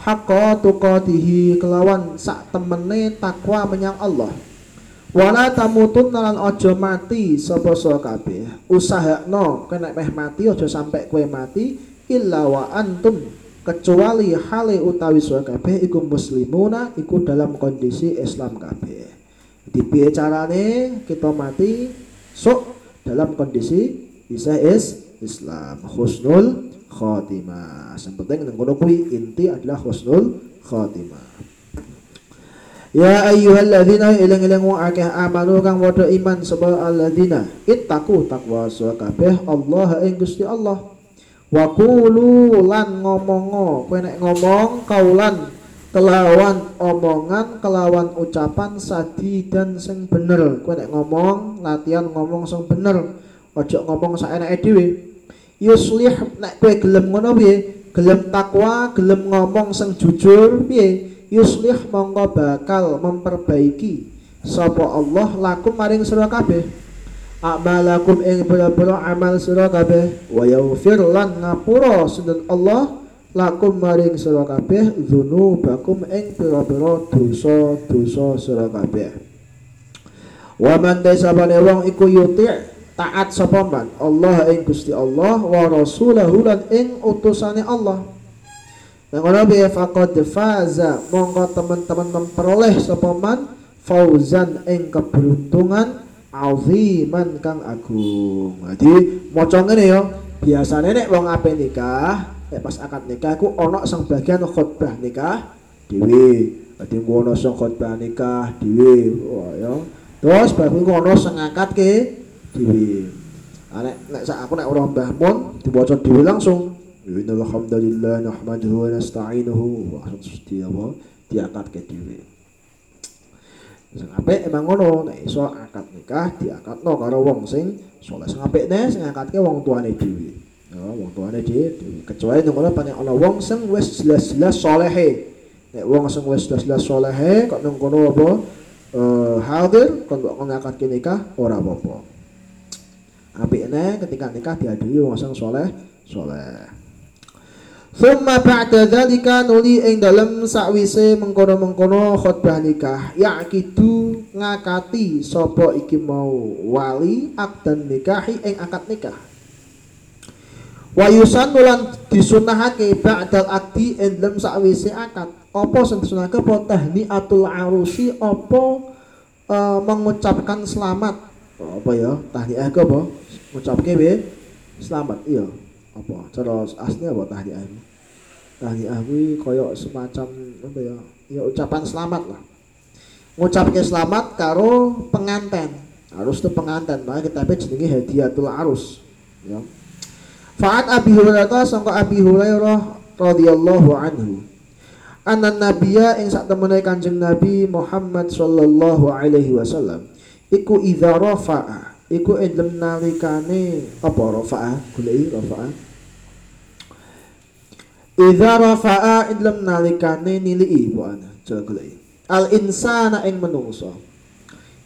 haqqa tuqatihi kelawan sak temene takwa menyang Allah. Wala tamutun lan aja mati sapa sira kabeh. Usahakno kena meh mati aja sampai kue mati illa wa antum. Kecuali hale utawi sira kabeh iku muslimuna iku dalam kondisi Islam kabeh. Di piye carane? Kita mati sok dalam kondisi bisa is Islam. Husnul khotimah. Yang penting nang kuwi inti adalah husnul khotimah. Ya ayyuhalladzina ilang-ilang wa akeh amanu kang padha iman sapa alladzina ittaqu taqwa sira kabeh Allah ing Gusti Allah wa qulu lan ngomongo kowe nek ngomong kaulan kelawan omongan kelawan ucapan sadi dan sing bener kowe nek ngomong latihan ngomong sing bener ojo ngomong saenake dhewe yuslih nek kowe gelem ngono piye? Gelem takwa gelem ngomong sing jujur piye? Yuslih mongko bakal memperbaiki sapa Allah lakum maring sira kabeh. Amalakum ing pira-pira amal sira kabeh. Wa yaghfir lan ngapura sinten Allah lakum maring sira kabeh dzunubakum ing pira-pira dosa-dosa sira kabeh. Wa man desabane wong iku yuti taat sapa man Allah ing Gusti Allah wa rasulahu lan ing utusane Allah Yang ngono bi faqad faza mongko teman-teman memperoleh sapa man fauzan ing keberuntungan aziman kang agung. Jadi maca ngene ya, biasane nek wong ape nikah, nek pas akad nikah iku ana sing bagian khutbah nikah dhewe. Dadi ngono sing khutbah nikah dhewe. Wah ya. Terus baru iku ana sing ngakatke dhewe. Nek nek sak aku nek ora Mbah Mun diwaca dhewe langsung. Innal hamdalillah nahmaduhu wa nasta'inuhu wa apa diakatke dhewe. Sing apik emang ngono, nek iso akad nikah diakadno karo wong sing saleh. Sing apikne sing akadke wong tuane dhewe. Ya, wong tuane dhewe. Kecuali nek ngono paling ana wong sing wis jelas-jelas salehe. Nek wong sing wis jelas-jelas salehe kok nang kono apa eh hadir kon kok ngakadke nikah ora apa-apa. Apikne ketika nikah diadili wong sing saleh, saleh. Thumma ba'da dzalika nuli ing dalem sakwise mengkono-mengkono khutbah nikah yaqidu ngakati sapa iki mau wali akdan nikahi ing akad nikah. Wa yusannulan disunahake ba'dal akdi ing dalem sakwise akad. Apa sing disunahake apa tahniatul arusi apa uh, mengucapkan selamat. Apa ya? Tahniah apa? Ngucapke Selamat. Iya. Apa? Cara asli apa tahniah? Tahniah kuwi koyo semacam apa ya? Ya ucapan selamat lah. Ngucapke selamat karo pengantin harus tuh pengantin maka kita jenenge hadiatul arus ya. Fa'at Abi Hurairah sangka Abi Hurairah radhiyallahu anhu. Anan nabiya ing sak temene Kanjeng Nabi Muhammad sallallahu alaihi wasallam iku idza rafa'a iku ing nalikane apa rafa'a goleki rafa'a Idza rafa'a idlam nalikane nilii bu ana goleki. Al insana ing menungso.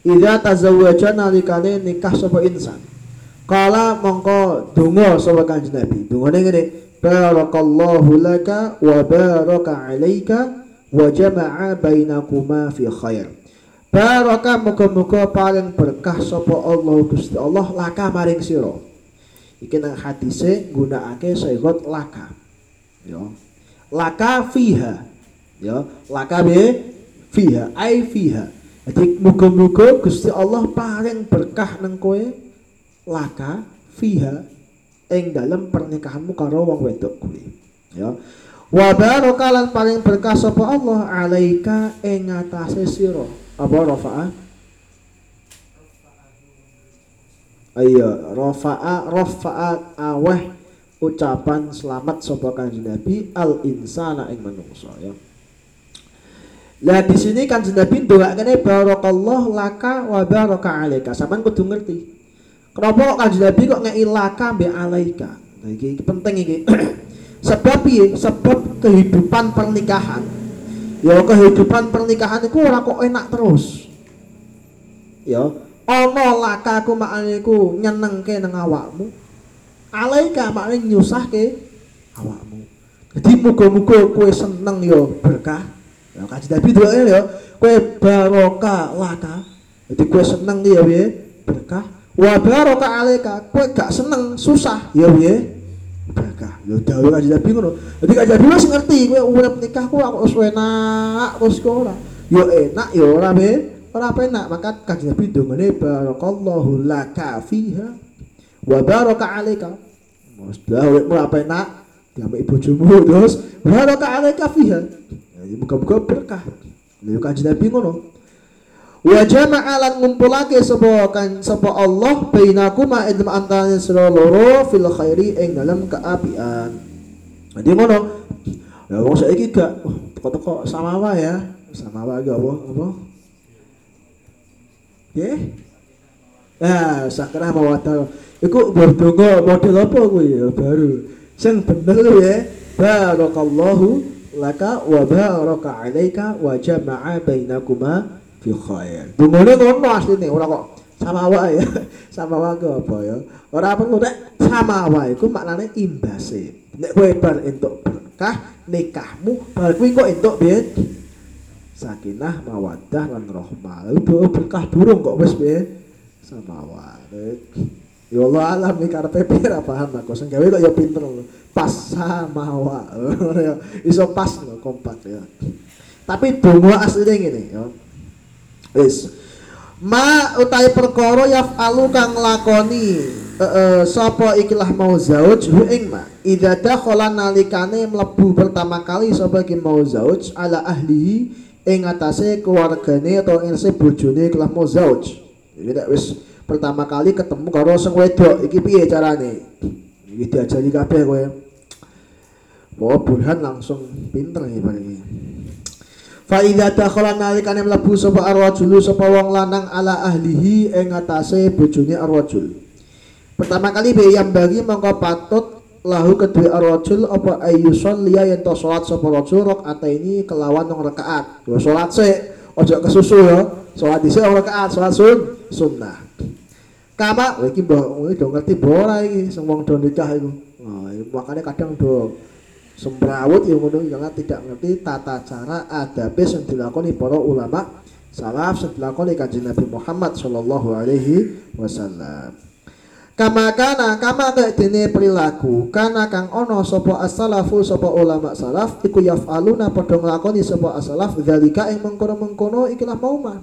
Idza tazawwaja nalikane nikah sapa insan. Kala mongko donga sapa Kanjeng Nabi. Dungane ngene, barakallahu laka wa baraka alaika wa jama'a bainakuma fi khair. Baraka muga-muga paling berkah sapa Allah Gusti Allah laka maring sira. Iki nang hadise nggunakake sayyidat laka. Ya. Laka fiha. Ya laka be? Fiha ai fiha. Jadi muga-muga Gusti Allah paling berkah nang kowe laka fiha ing dalam pernikahanmu karo wong wedok kuwi. Ya. Wa baraka lan paling berkah sapa Allah alaika ing atase sira apa rafa'ah Ayo, rafa'a rafa'a aweh ucapan selamat sapa Kanjeng Nabi al insana ing manungsa ya. Lah di sini Kanjeng Nabi ndongakne barakallahu laka wa baraka alaika. Sampeyan kudu ngerti. Kenapa kok Kanjeng Nabi kok ngeki laka mbek alaika? Nah iki penting iki. <clears throat> sebab piye? Sebab kehidupan pernikahan. Ya kehidupan pernikahan itu ora kok enak terus. Ya, ana lakaku makane iku nyenengke nang awakmu. Alaika maknanya nyusahke awakmu. Jadi muga-muga kue seneng yo berkah. Ya kaji Nabi doa ya kue barokah laka jadi kue seneng ya ya berkah. Wa barokah alaika kue gak seneng susah ya ya Lho dawuh kanjeng Nabi ngono. Dadi kanjeng Nabi wis ngerti kowe urip nikah ku aku wis enak kok ora. Yo enak yo ora be. Ora penak maka kanjeng Nabi dongane barakallahu laka fiha wa baraka alaika. Mas dah uripmu apa enak? Diambek bojomu terus baraka alaika fiha. Jadi buka-buka berkah. Lha kanjeng Nabi ngono. Wa jama'a lan ngumpulake sapa kan sapa Allah bainakuma ing antarané sira loro fil khairi ing dalam keapian. Jadi ngono. Ya wong saiki gak teko-teko samawa ya. Samawa gak apa? Apa? Ya. Ah, sakrah mawaddah. Iku berdonga model apa kuwi ya baru. Sing bener ya. Barakallahu laka wa baraka alaika wa jama'a bainakuma fi khair. Dungane ngono asline ora kok sama wae ya. <laughs> Sama wae apa ya? Ora apa nek sama wae iku maknane imbase. Nek kowe bar entuk berkah nikahmu bar kuwi kok entuk piye? Sakinah, mawaddah lan rahmah. Lalu berkah durung kok wis piye? Sama wae. Ya Allah alam iki karepe piye ra paham aku sing gawe kok ya pinter. Pas sama wae. <laughs> Iso pas lho kompak ya. Tapi donga asline ngene ya. Wis. Ma utai perkara yaf'alu kang lakoni uh, sapa ikilah mau zauj hu ing ma. Idza dakhala nalikane mlebu pertama kali sapa iki mau zauj ala ahlihi ing atase keluargane atau ing bojone ikilah mau zauj. Iki nek wis pertama kali ketemu karo sing wedok iki piye carane? Iki diajari kabeh kowe. Wah, Burhan langsung pinter nih paling Fa idza dakhala nalikane mlebu sapa arwajul sapa wong lanang ala ahlihi ing atase bojone arwajul. Pertama kali be yang bagi mongko patut lahu kedua arwajul apa ayyuson liya yen to salat sapa rajul rakaat ini kelawan nang rakaat. Yo salat sik, ojo kesusu ya. Salat dhisik ora rakaat, salat sun sunnah. Kama, iki mbok ngerti ora iki sing wong do nikah iku. Nah, kadang do sembrawut yang ngono jangan tidak ngerti tata cara adab yang dilakoni para ulama salaf yang dilakoni kanjeng Nabi Muhammad sallallahu alaihi wasallam. Kama kana kama kayak dene perilaku kana kang ono sapa as-salafu sapa ulama salaf iku yaf'aluna padha nglakoni sapa as-salaf zalika ing mengkono-mengkono ikilah mauma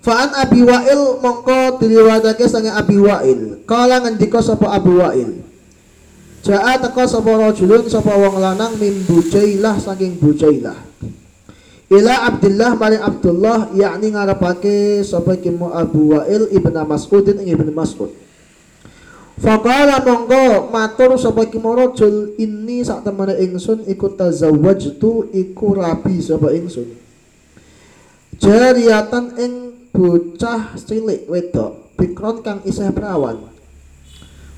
Fa'an Abi Wa'il mongko diriwayatake sange Abi Wa'il. Kala ngendika sapa Abi Wa'il Ja'a teka sapa rajulun sapa wong lanang min Bujailah saking Bujailah. Ila Abdullah mari Abdullah yakni ngarepake sapa iki Abu Wa'il ibn Mas'udin ing ibn Mas'ud. Faqala monggo matur sapa iki rajul ini sak temene ingsun iku tazawwajtu iku rabi sapa ingsun. Jariatan ing bocah cilik wedok bikron kang isih perawan.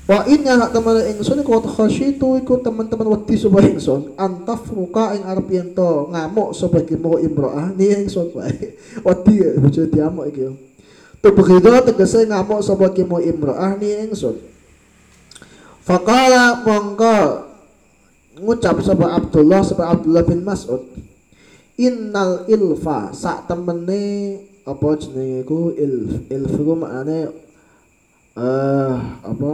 Wa inna hak teman ingsun iku khasyitu iku teman-teman wedi sapa ingsun antaf muka ing arep yen to ngamuk sapa iki mau imro'ah ni ingsun wae. <laughs> Wedi bojo diamuk iki. Tubghidha tegese ngamuk sapa iki mau imro'ah ni ingsun. Faqala mongko ngucap sapa Abdullah sapa Abdullah bin Mas'ud Innal ilfa sak temene apa jenenge iku ilf ilf iku maknane eh apa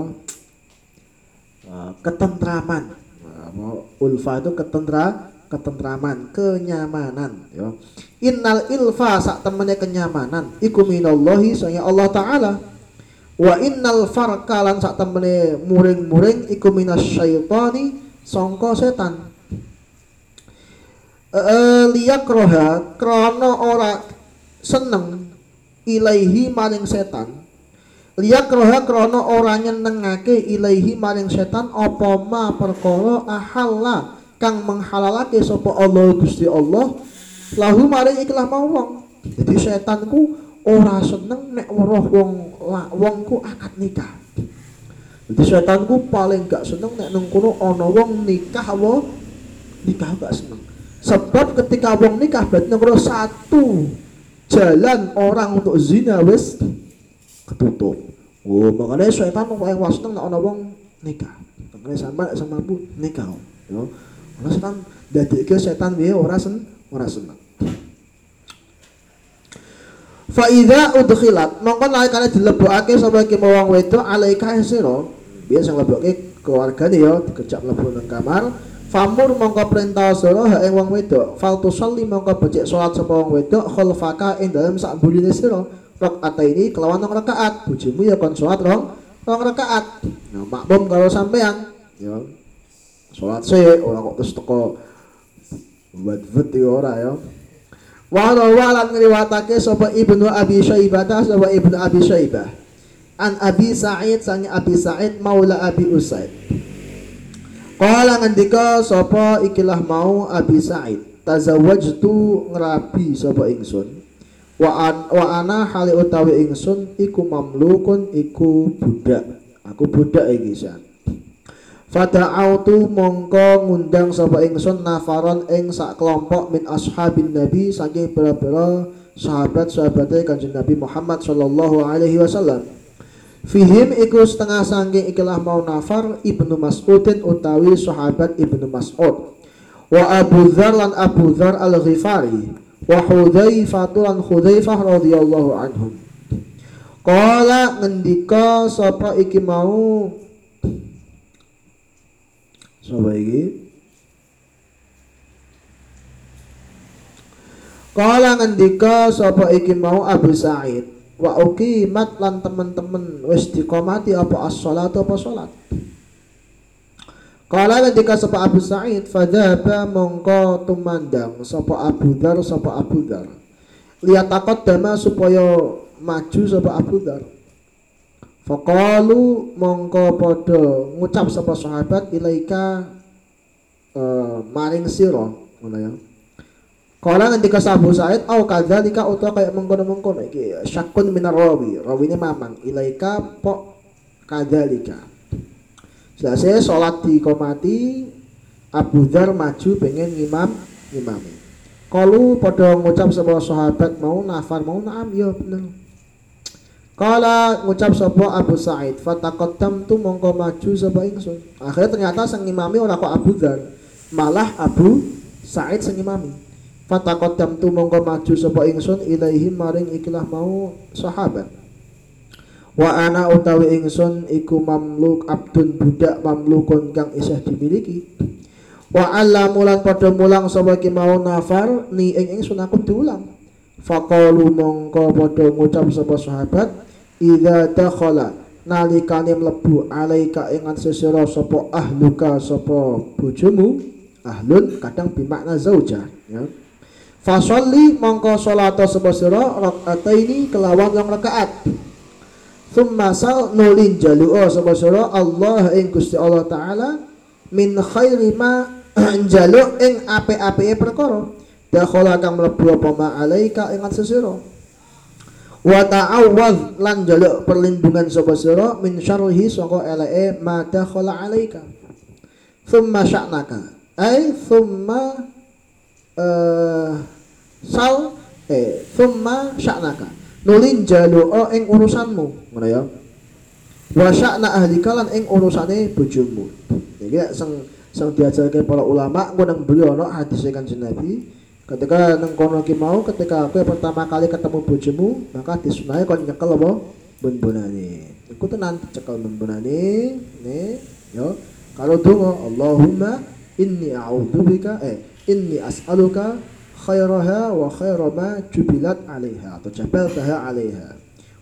Ah, ketentraman. Nah, ulfa itu ketentra ketentraman kenyamanan ya. Innal ilfa sak temene kenyamanan. Iku minallahi saya Allah taala. Wa innal farqa lan sak temene muring-muring iku minasyaitani sangka setan. Eh liyakroha krana ora seneng ilaihi maring setan liyak roha krono ora nyenengake ilaihi maring setan apa ma perkara ahalla kang menghalalake sapa Allah Gusti Allah? Lahu maring ikhlas mau wong. Jadi setanku ora seneng nek weruh wong wongku akad nikah. Jadi setanku paling gak seneng nek nang ana wong nikah apa nikah gak seneng. Sebab ketika wong nikah berarti nomor satu jalan orang untuk zina wis ketutup Oh, makanya setan mau yang wasneng nak ana wong nikah. Makanya sama sama bu nikah. Yo. Karena setan ke setan dia ora sen ora seneng. Fa idza udkhilat mongko nalikane dilebokake sapa iki wong wedok alaika sira biasa sing lebokke keluargane ya dikejak mlebu nang kamar Famur mongko perintah sira ha wong wedok fal tusalli mongko becik salat sapa wong wedok khalfaka ing dalem sak burine sira rakaat ini kelawan rong rakaat bojomu ya kon salat rong rong rakaat nah makmum karo sampean ya. Salat sih ora kok terus teko buat-buat iki ora ya. Wa rawalan ngriwatake sapa Ibnu Abi Syaibah sapa Ibnu Abi Syaibah. An Abi Sa'id sang Abi Sa'id maula Abi Usaid. Qala ngendika sapa ikilah mau Abi Sa'id tazawwajtu ngrabi sapa ingsun wa, an, wa ana hali utawi ingsun iku mamlukun iku budak aku budak iki san Fada'autu mongko ngundang sapa ingsun nafaron ing sak kelompok min ashabin nabi saking pira-pira sahabat-sahabate Kanjeng Nabi Muhammad sallallahu alaihi wasallam. Fihim iku setengah saking ikilah mau nafar Ibnu Mas'udin utawi sahabat Ibnu Mas'ud. Wa Abu Dzar lan Abu Dzar Al-Ghifari wa Hudzaifah lan Hudzaifah radhiyallahu anhum. Qala ngendika sapa iki mau Sapa iki? Kala ngendika sapa iki mau Abu Sa'id wa uqimat lan temen-temen wis diqomati apa as-shalat apa salat. Kala ngendika sapa Abu Sa'id fadzaba mongko tumandang sapa Abu Dzar sapa Abu Dzar. Lihat takut dama supaya maju sapa Abu Dzar. Faqalu mongko padha ngucap sapa sahabat ilaika uh, maring sira ngono ya. Kala ngendika Abu Said au kadzalika utawa kaya mengkono-mengkono iki syakun minar rawi. Rawine mamang ilaika po kadzalika. Selesai sholat di komati Abu Dhar maju pengen ngimam ngimami. Kalu pada ngucap sebuah sahabat mau nafar mau naam ya bener. Kala ngucap sapa Abu Sa'id fataqaddam tu mongko maju sapa ingsun. Akhirnya ternyata sang imami ora kok Abu Dzar, malah Abu Sa'id sang imami. Fataqaddam tu mongko maju sapa ingsun ilaihi maring ikilah mau sahabat. Wa ana utawi ingsun iku mamluk abdun budak mamlukun kang isih dimiliki. Wa allamulan padha mulang sapa ki mau nafar ni ing ingsun aku diulang. Faqalu mongko padha ngucap sapa sahabat Idza dakhala nalikane mlebu alaika ingan sesira sapa ahluka sapa bojomu ahlun kadang bimakna zauja ya Fasolli mongko salata sapa sira rakaataini kelawan rakaat Thumma sal nulin jalu'a sapa sira Allah ing Gusti Allah taala min khairi ma <clears throat> jaluk ing ape-apeke perkara. Dakhala kang mlebu apa ma alaika ingan sesira. Wa ta'awwadz lan jaluk perlindungan sapa sira min syarrihi saka eleke ma dakhala alaika. Thumma sya'naka. Ai thumma uh, sal eh thumma sya'naka nulin jaluk ing urusanmu. Ngono ya. Wa sya'na ahlika lan ing urusane bojomu. Iki sing sing diajarke para ulama engko nang beliau ana hadis kanjeng Nabi ketika neng kono ki mau ketika aku yang pertama kali ketemu bojomu maka disunai kon nyekel apa? Bunbunane iku tenan cekel bunbunane nih yo kalau donga Allahumma inni a'udzubika eh inni as'aluka khairaha wa khaira ma jubilat 'alaiha atau jabaltaha 'alaiha.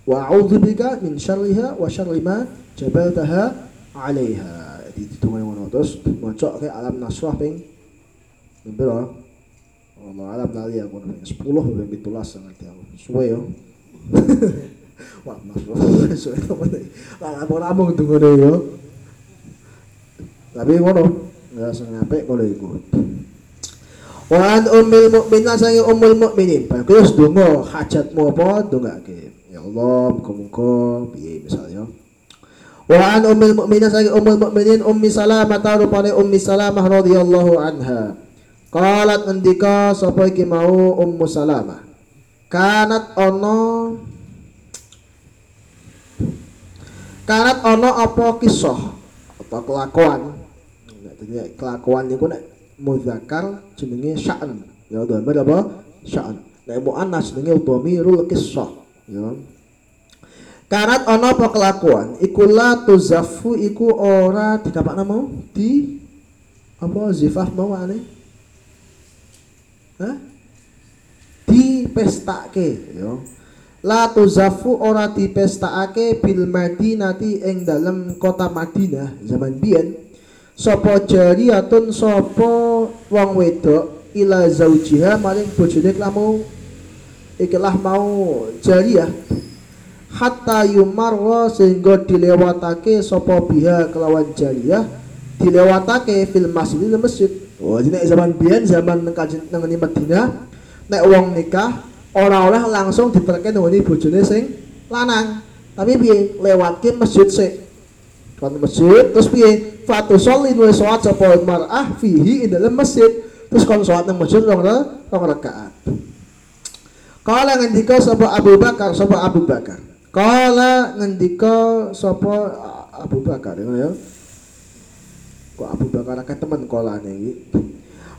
Wa a'udzubika min syarriha wa syarri ma jabaltaha 'alaiha. Di donga ngono terus maca ke alam nasrah ping piro? Allah alam lali aku nih sepuluh lebih pitulas nanti aku. Suwe yo. <laughs> Wah mas suwe temen lah aku ramung tunggu deh yo. Tapi ngono nggak sengape kalau ikut Wan ummil mukminin sange ummul mukminin. Bagus donga hajatmu apa dongake. Ya Allah, muga-muga piye misalnya. Wa an ummil mukminin sange ummul mukminin ummi Salamah rupane ummi Salamah radhiyallahu anha. Qalat ngendika sapa iki mau Ummu Salamah. Kanat ono Kanat ono apa kisah apa kelakuan kelakuan niku nek muzakkar jenenge sya'an. Ya dhamir apa? Sya'an. Nek muannas jenenge dhamirul kisah. Ya. Karat ana apa kelakuan iku la tuzafu iku ora dikapakna mau di apa zifaf mau ane Hah? Di pestake yo. La tuzafu ora dipestakake bil Madinati ing dalem kota Madinah zaman biyen sapa jariyatun sapa wong wedok ila zaujiha maring bojone mau ikilah mau jariyah hatta yumarra sehingga dilewatake sapa biha kelawan jariyah dilewatake fil masjid di masjid. Oh jadi zaman biyen zaman nang Madinah nek wong nikah ora oleh langsung diterke nang bojone sing lanang. Tapi piye? Lewatke masjid sik kon masjid terus piye? Fatu sholli wa sholat sapa mar'ah fihi ing dalam masjid. Terus kon sholat nang masjid rong rong rakaat. Kala ngendika sapa Abu Bakar sapa Abu Bakar. Kala ngendika sapa Abu Bakar ya. Kok Abu Bakar akeh temen kolane iki?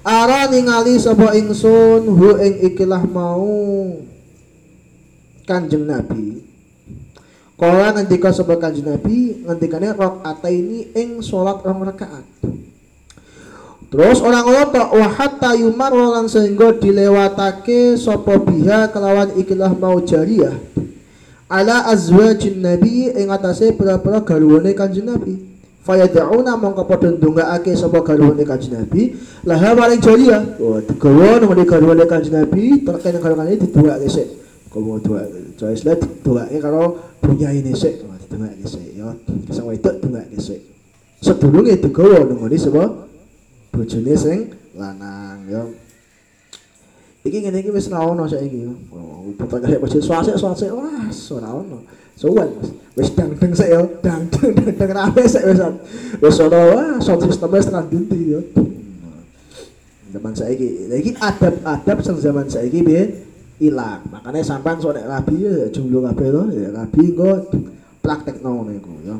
Ara ningali sapa ingsun hu ing ikilah mau. Kanjeng Nabi. Kala ngendika sapa Kanjeng Nabi ngendikane ini ing salat rong rakaat. Terus orang orang tak wa hatta yumar lan sehingga dilewatake sapa biha kelawan ikilah mau jariyah ala azwajin nabi ing atase pira-pira garwane Kanjeng Nabi. Fayad'una mongko padha ndongaake sapa garwane Kanjeng Nabi. Laha maring jariyah oh digawa nang garwane Kanjeng Nabi terkait garwane diduwake sik dua choice lah diduwake karo bunyaine sik. Diduwake sik ya. Sing wedok diduwake sik. Sedurunge digawa ngene sapa bojone sing lanang ya. Iki ngene iki wis ra ono saiki oh putar kaya masjid swasik swasik. Wah ora ono suwen wis dang dang sik ya. Dang dang dang dang rame sik wis. Wis ono wah sound system wis tekan dinti ya. Zaman saiki iki adab-adab sing zaman saiki piye ilang makanya sampean sok nek rabi ya jumlah kabeh to ya rabi engko praktekno ngono iku ya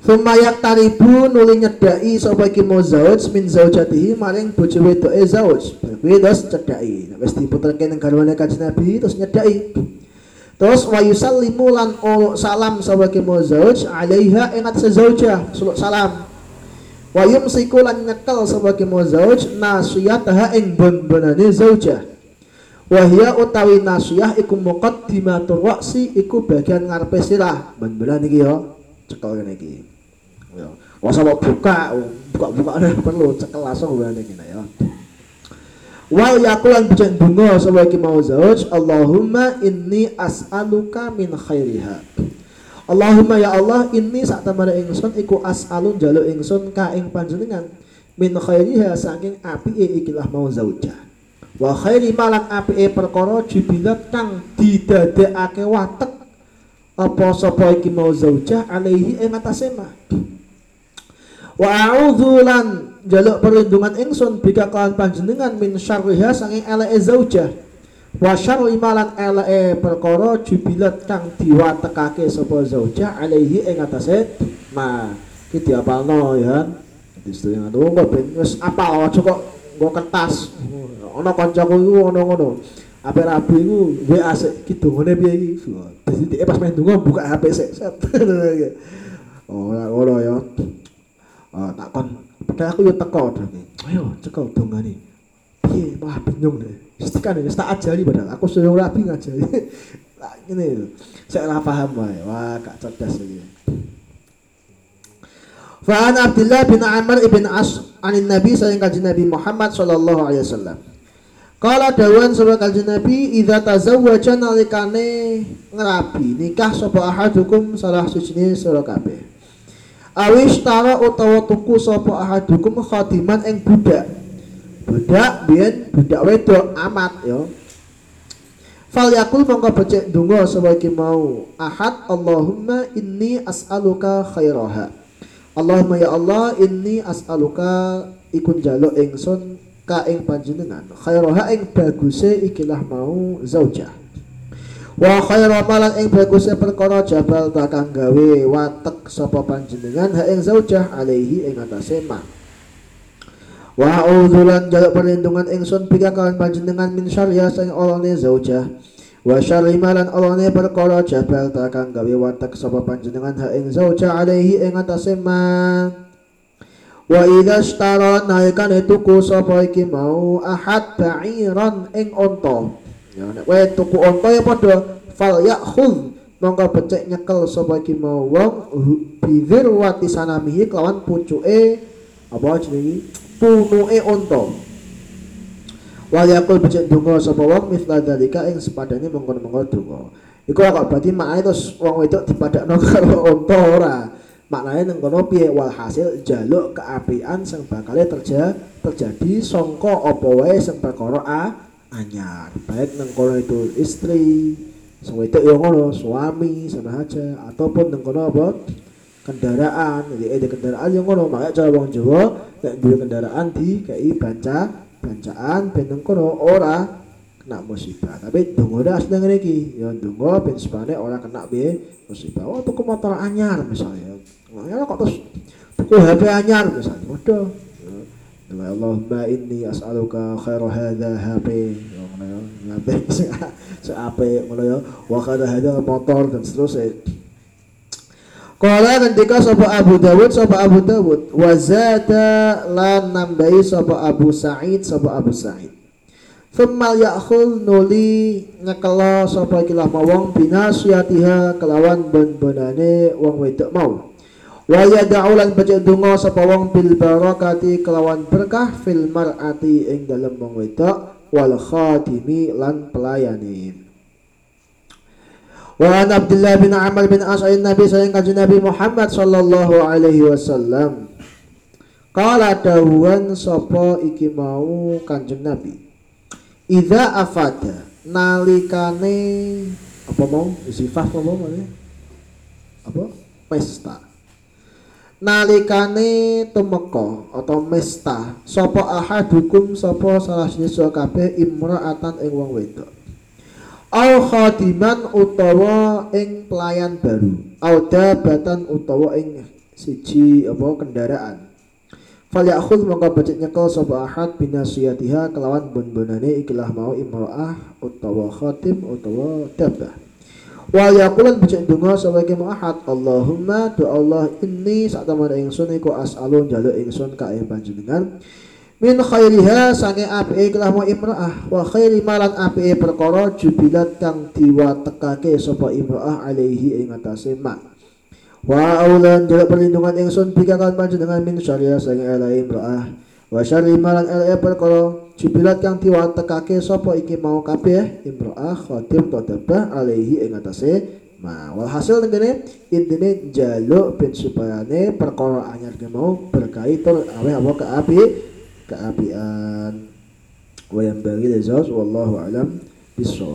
Sumayak taribu nuli nyedai sapa iki muzauj min zaujatihi maring bojo wedoke zauj. Kuwi terus cedai. Nek wis diputerke ning garwane Nabi terus nyedai. Terus wa yusallimu lan salam sapa iki muzauj alaiha ing atase zaujah. Suluk salam. Wa yumsiku lan nyekel sapa iki muzauj nasiyataha ing bon-bonane zaujah. Wahia utawi nasiyah iku muqaddimatur ra'si iku bagian ngarepe sirah. Ben-benan iki ya. Cekel kene iki. Ya. Wasa mau buka, buka-buka perlu cekel langsung berani kena ya. Wal yakulan bijan bunga sapa iki mau zauj Allahumma inni as'aluka min khairiha. Allahumma ya Allah inni sak tamane ingsun iku as'alun jaluk ingsun ka ing panjenengan min khairiha saking apike ikilah mau zaujah. Wa khairi malan apike perkara jibilat kang didadekake watek apa sapa iki mau zaujah alaihi ing atase mah. Wa a'udzu lan jaluk perlindungan ingsun bika kawan panjenengan min syarriha sanging eleke zaujah. Wa syarri malan eleke perkara jubilat kang diwatekake sapa zaujah alaihi ing atase ma. Ki diapalno ya. Di situ yang anu kok ben wis apal aja kok nggo kertas. Ana kancaku iku ono ngono. Ape rabi iku WA sik ki dongane piye iki. Dadi pas main donga buka HP sik. <laughs> Oh, ora ya. Uh, tak kon. Padahal aku yo teko dene ayo cekel dongane. Piye malah bingung deh. Istikan wis tak ajari padahal. Aku suruh rabi ngajari. <laughs> Ngene saya ora paham wae. Wah gak cerdas iki Fa'an Abdullah bin Amr ibn As anin Nabi sayang kaji Nabi Muhammad sallallahu alaihi wasallam. Kala dawan sapa kaji Nabi idza tazawwaja nalikane ngerabi nikah sapa ahadukum salah suci sira kabeh. Awis tara utawa tuku sapa ahadukum khadiman ing budak. Budak biyen budak wedok amat ya. Fal yakul mongko becik donga sapa iki mau. Ahad Allahumma inni as'aluka khairaha. Allahumma ya Allah inni as'aluka ikun jaluk ingsun ka ing panjenengan. Khairaha ing baguse ikilah mau zaujah. Wa khairu malan ing baguse perkara jabal takang gawe watek sapa panjenengan ha ing zaujah alaihi ing atase ma. Wa a'udzulan jaluk perlindungan ingsun bika kawan panjenengan min syarriha sing olone zaujah. Wa syarri malan alane perkara jabal takang gawe watak sapa panjenengan ha ing zauja alaihi ing atase wa idza ishtara naikane tuku sapa iki mau ahad ba'iran ing onto ya nek kowe tuku onto ya padha fal yakhudh. Mongko becek nyekel sapa iki mau. Wong bibir wati sanamihi kelawan pucuke apa jenenge punuke onto Wal yakul becik donga sapa wong mithla dalika ing sepadane mengkon-mengkon donga. Iku kok berarti maknane terus wong wedok dipadakno <laughs> karo unta ora. Maknane nang kono piye walhasil jaluk keapian sing bakal terjadi terjadi sangka apa wae sing perkara a anyar. Baik nang kono itu istri, sing wedok ya ngono, suami sama aja ataupun nang kono apa kendaraan, jadi ada kendaraan yang ngono, makanya cara wong Jawa nek duwe kendaraan di kei banca bancaan ben kono ora kena musibah. Tapi dongo dah sedang iki ya dongo ben supane ora kena be musibah. Oh tuku motor anyar misalnya. Ya kok terus tuku HP anyar misalnya. Waduh. Ya Allahumma inni as'aluka khairu hadha HP ya ngono ya. HP se ape ngono ya? Wa hadha motor dan seterusnya Kala ketika sapa Abu Dawud sapa Abu Dawud wa zada lan nambahi sapa Abu Sa'id sapa Abu Sa'id. Thumma ya'khul nuli ngekelo sapa ikilah wong binasiyatiha kelawan ben-benane wong wedok mau. Wa yad'u lan baca donga sapa wong bil barakati kelawan berkah fil mar'ati ing dalem wong wedok wal khatimi lan pelayane. Wa an Abdullah bin Amr bin As Nabi sayang kanjeng Nabi Muhammad sallallahu alaihi wasallam. Kala dawuhan sapa iki mau Nabi. Idza afada nalikane apa mau? Sifat apa mau apa? Pesta. Nalikane tumeka atau mesta sapa ahadukum sapa salah siji kabeh imra'atan ing wong wedok au khadiman utawa ing pelayan baru. Au dabatan utawa ing siji apa kendaraan. Fal ya'khudh mongko becik nyekel sapa ahad binasiyatiha kelawan bun-bunane ikilah mau imraah utawa khadim utawa dabah. Wal yaqulan becik donga sapa iki ahad Allahumma tu Allah inni sak tamane ingsun iku as'alun jaluk ingsun ka ing panjenengan min khairiha sange api kelamu imra'ah. Wa khairi malan api perkara jubilat kang diwatekake sapa imra'ah alaihi ing atase ma wa aulan jaluk perlindungan ingsun bika kan panjenengan min syariah sange ala imra'ah. Wa syari malan ala perkara jubilat kang diwatekake sapa iki mau kabeh imra'ah khatim tadabah alaihi ing atase ma walhasil ngene intine jaluk ben supayane perkara anyar mau berkaitan awe apa ke api keapian wa yang bagi wallahu alam bisawab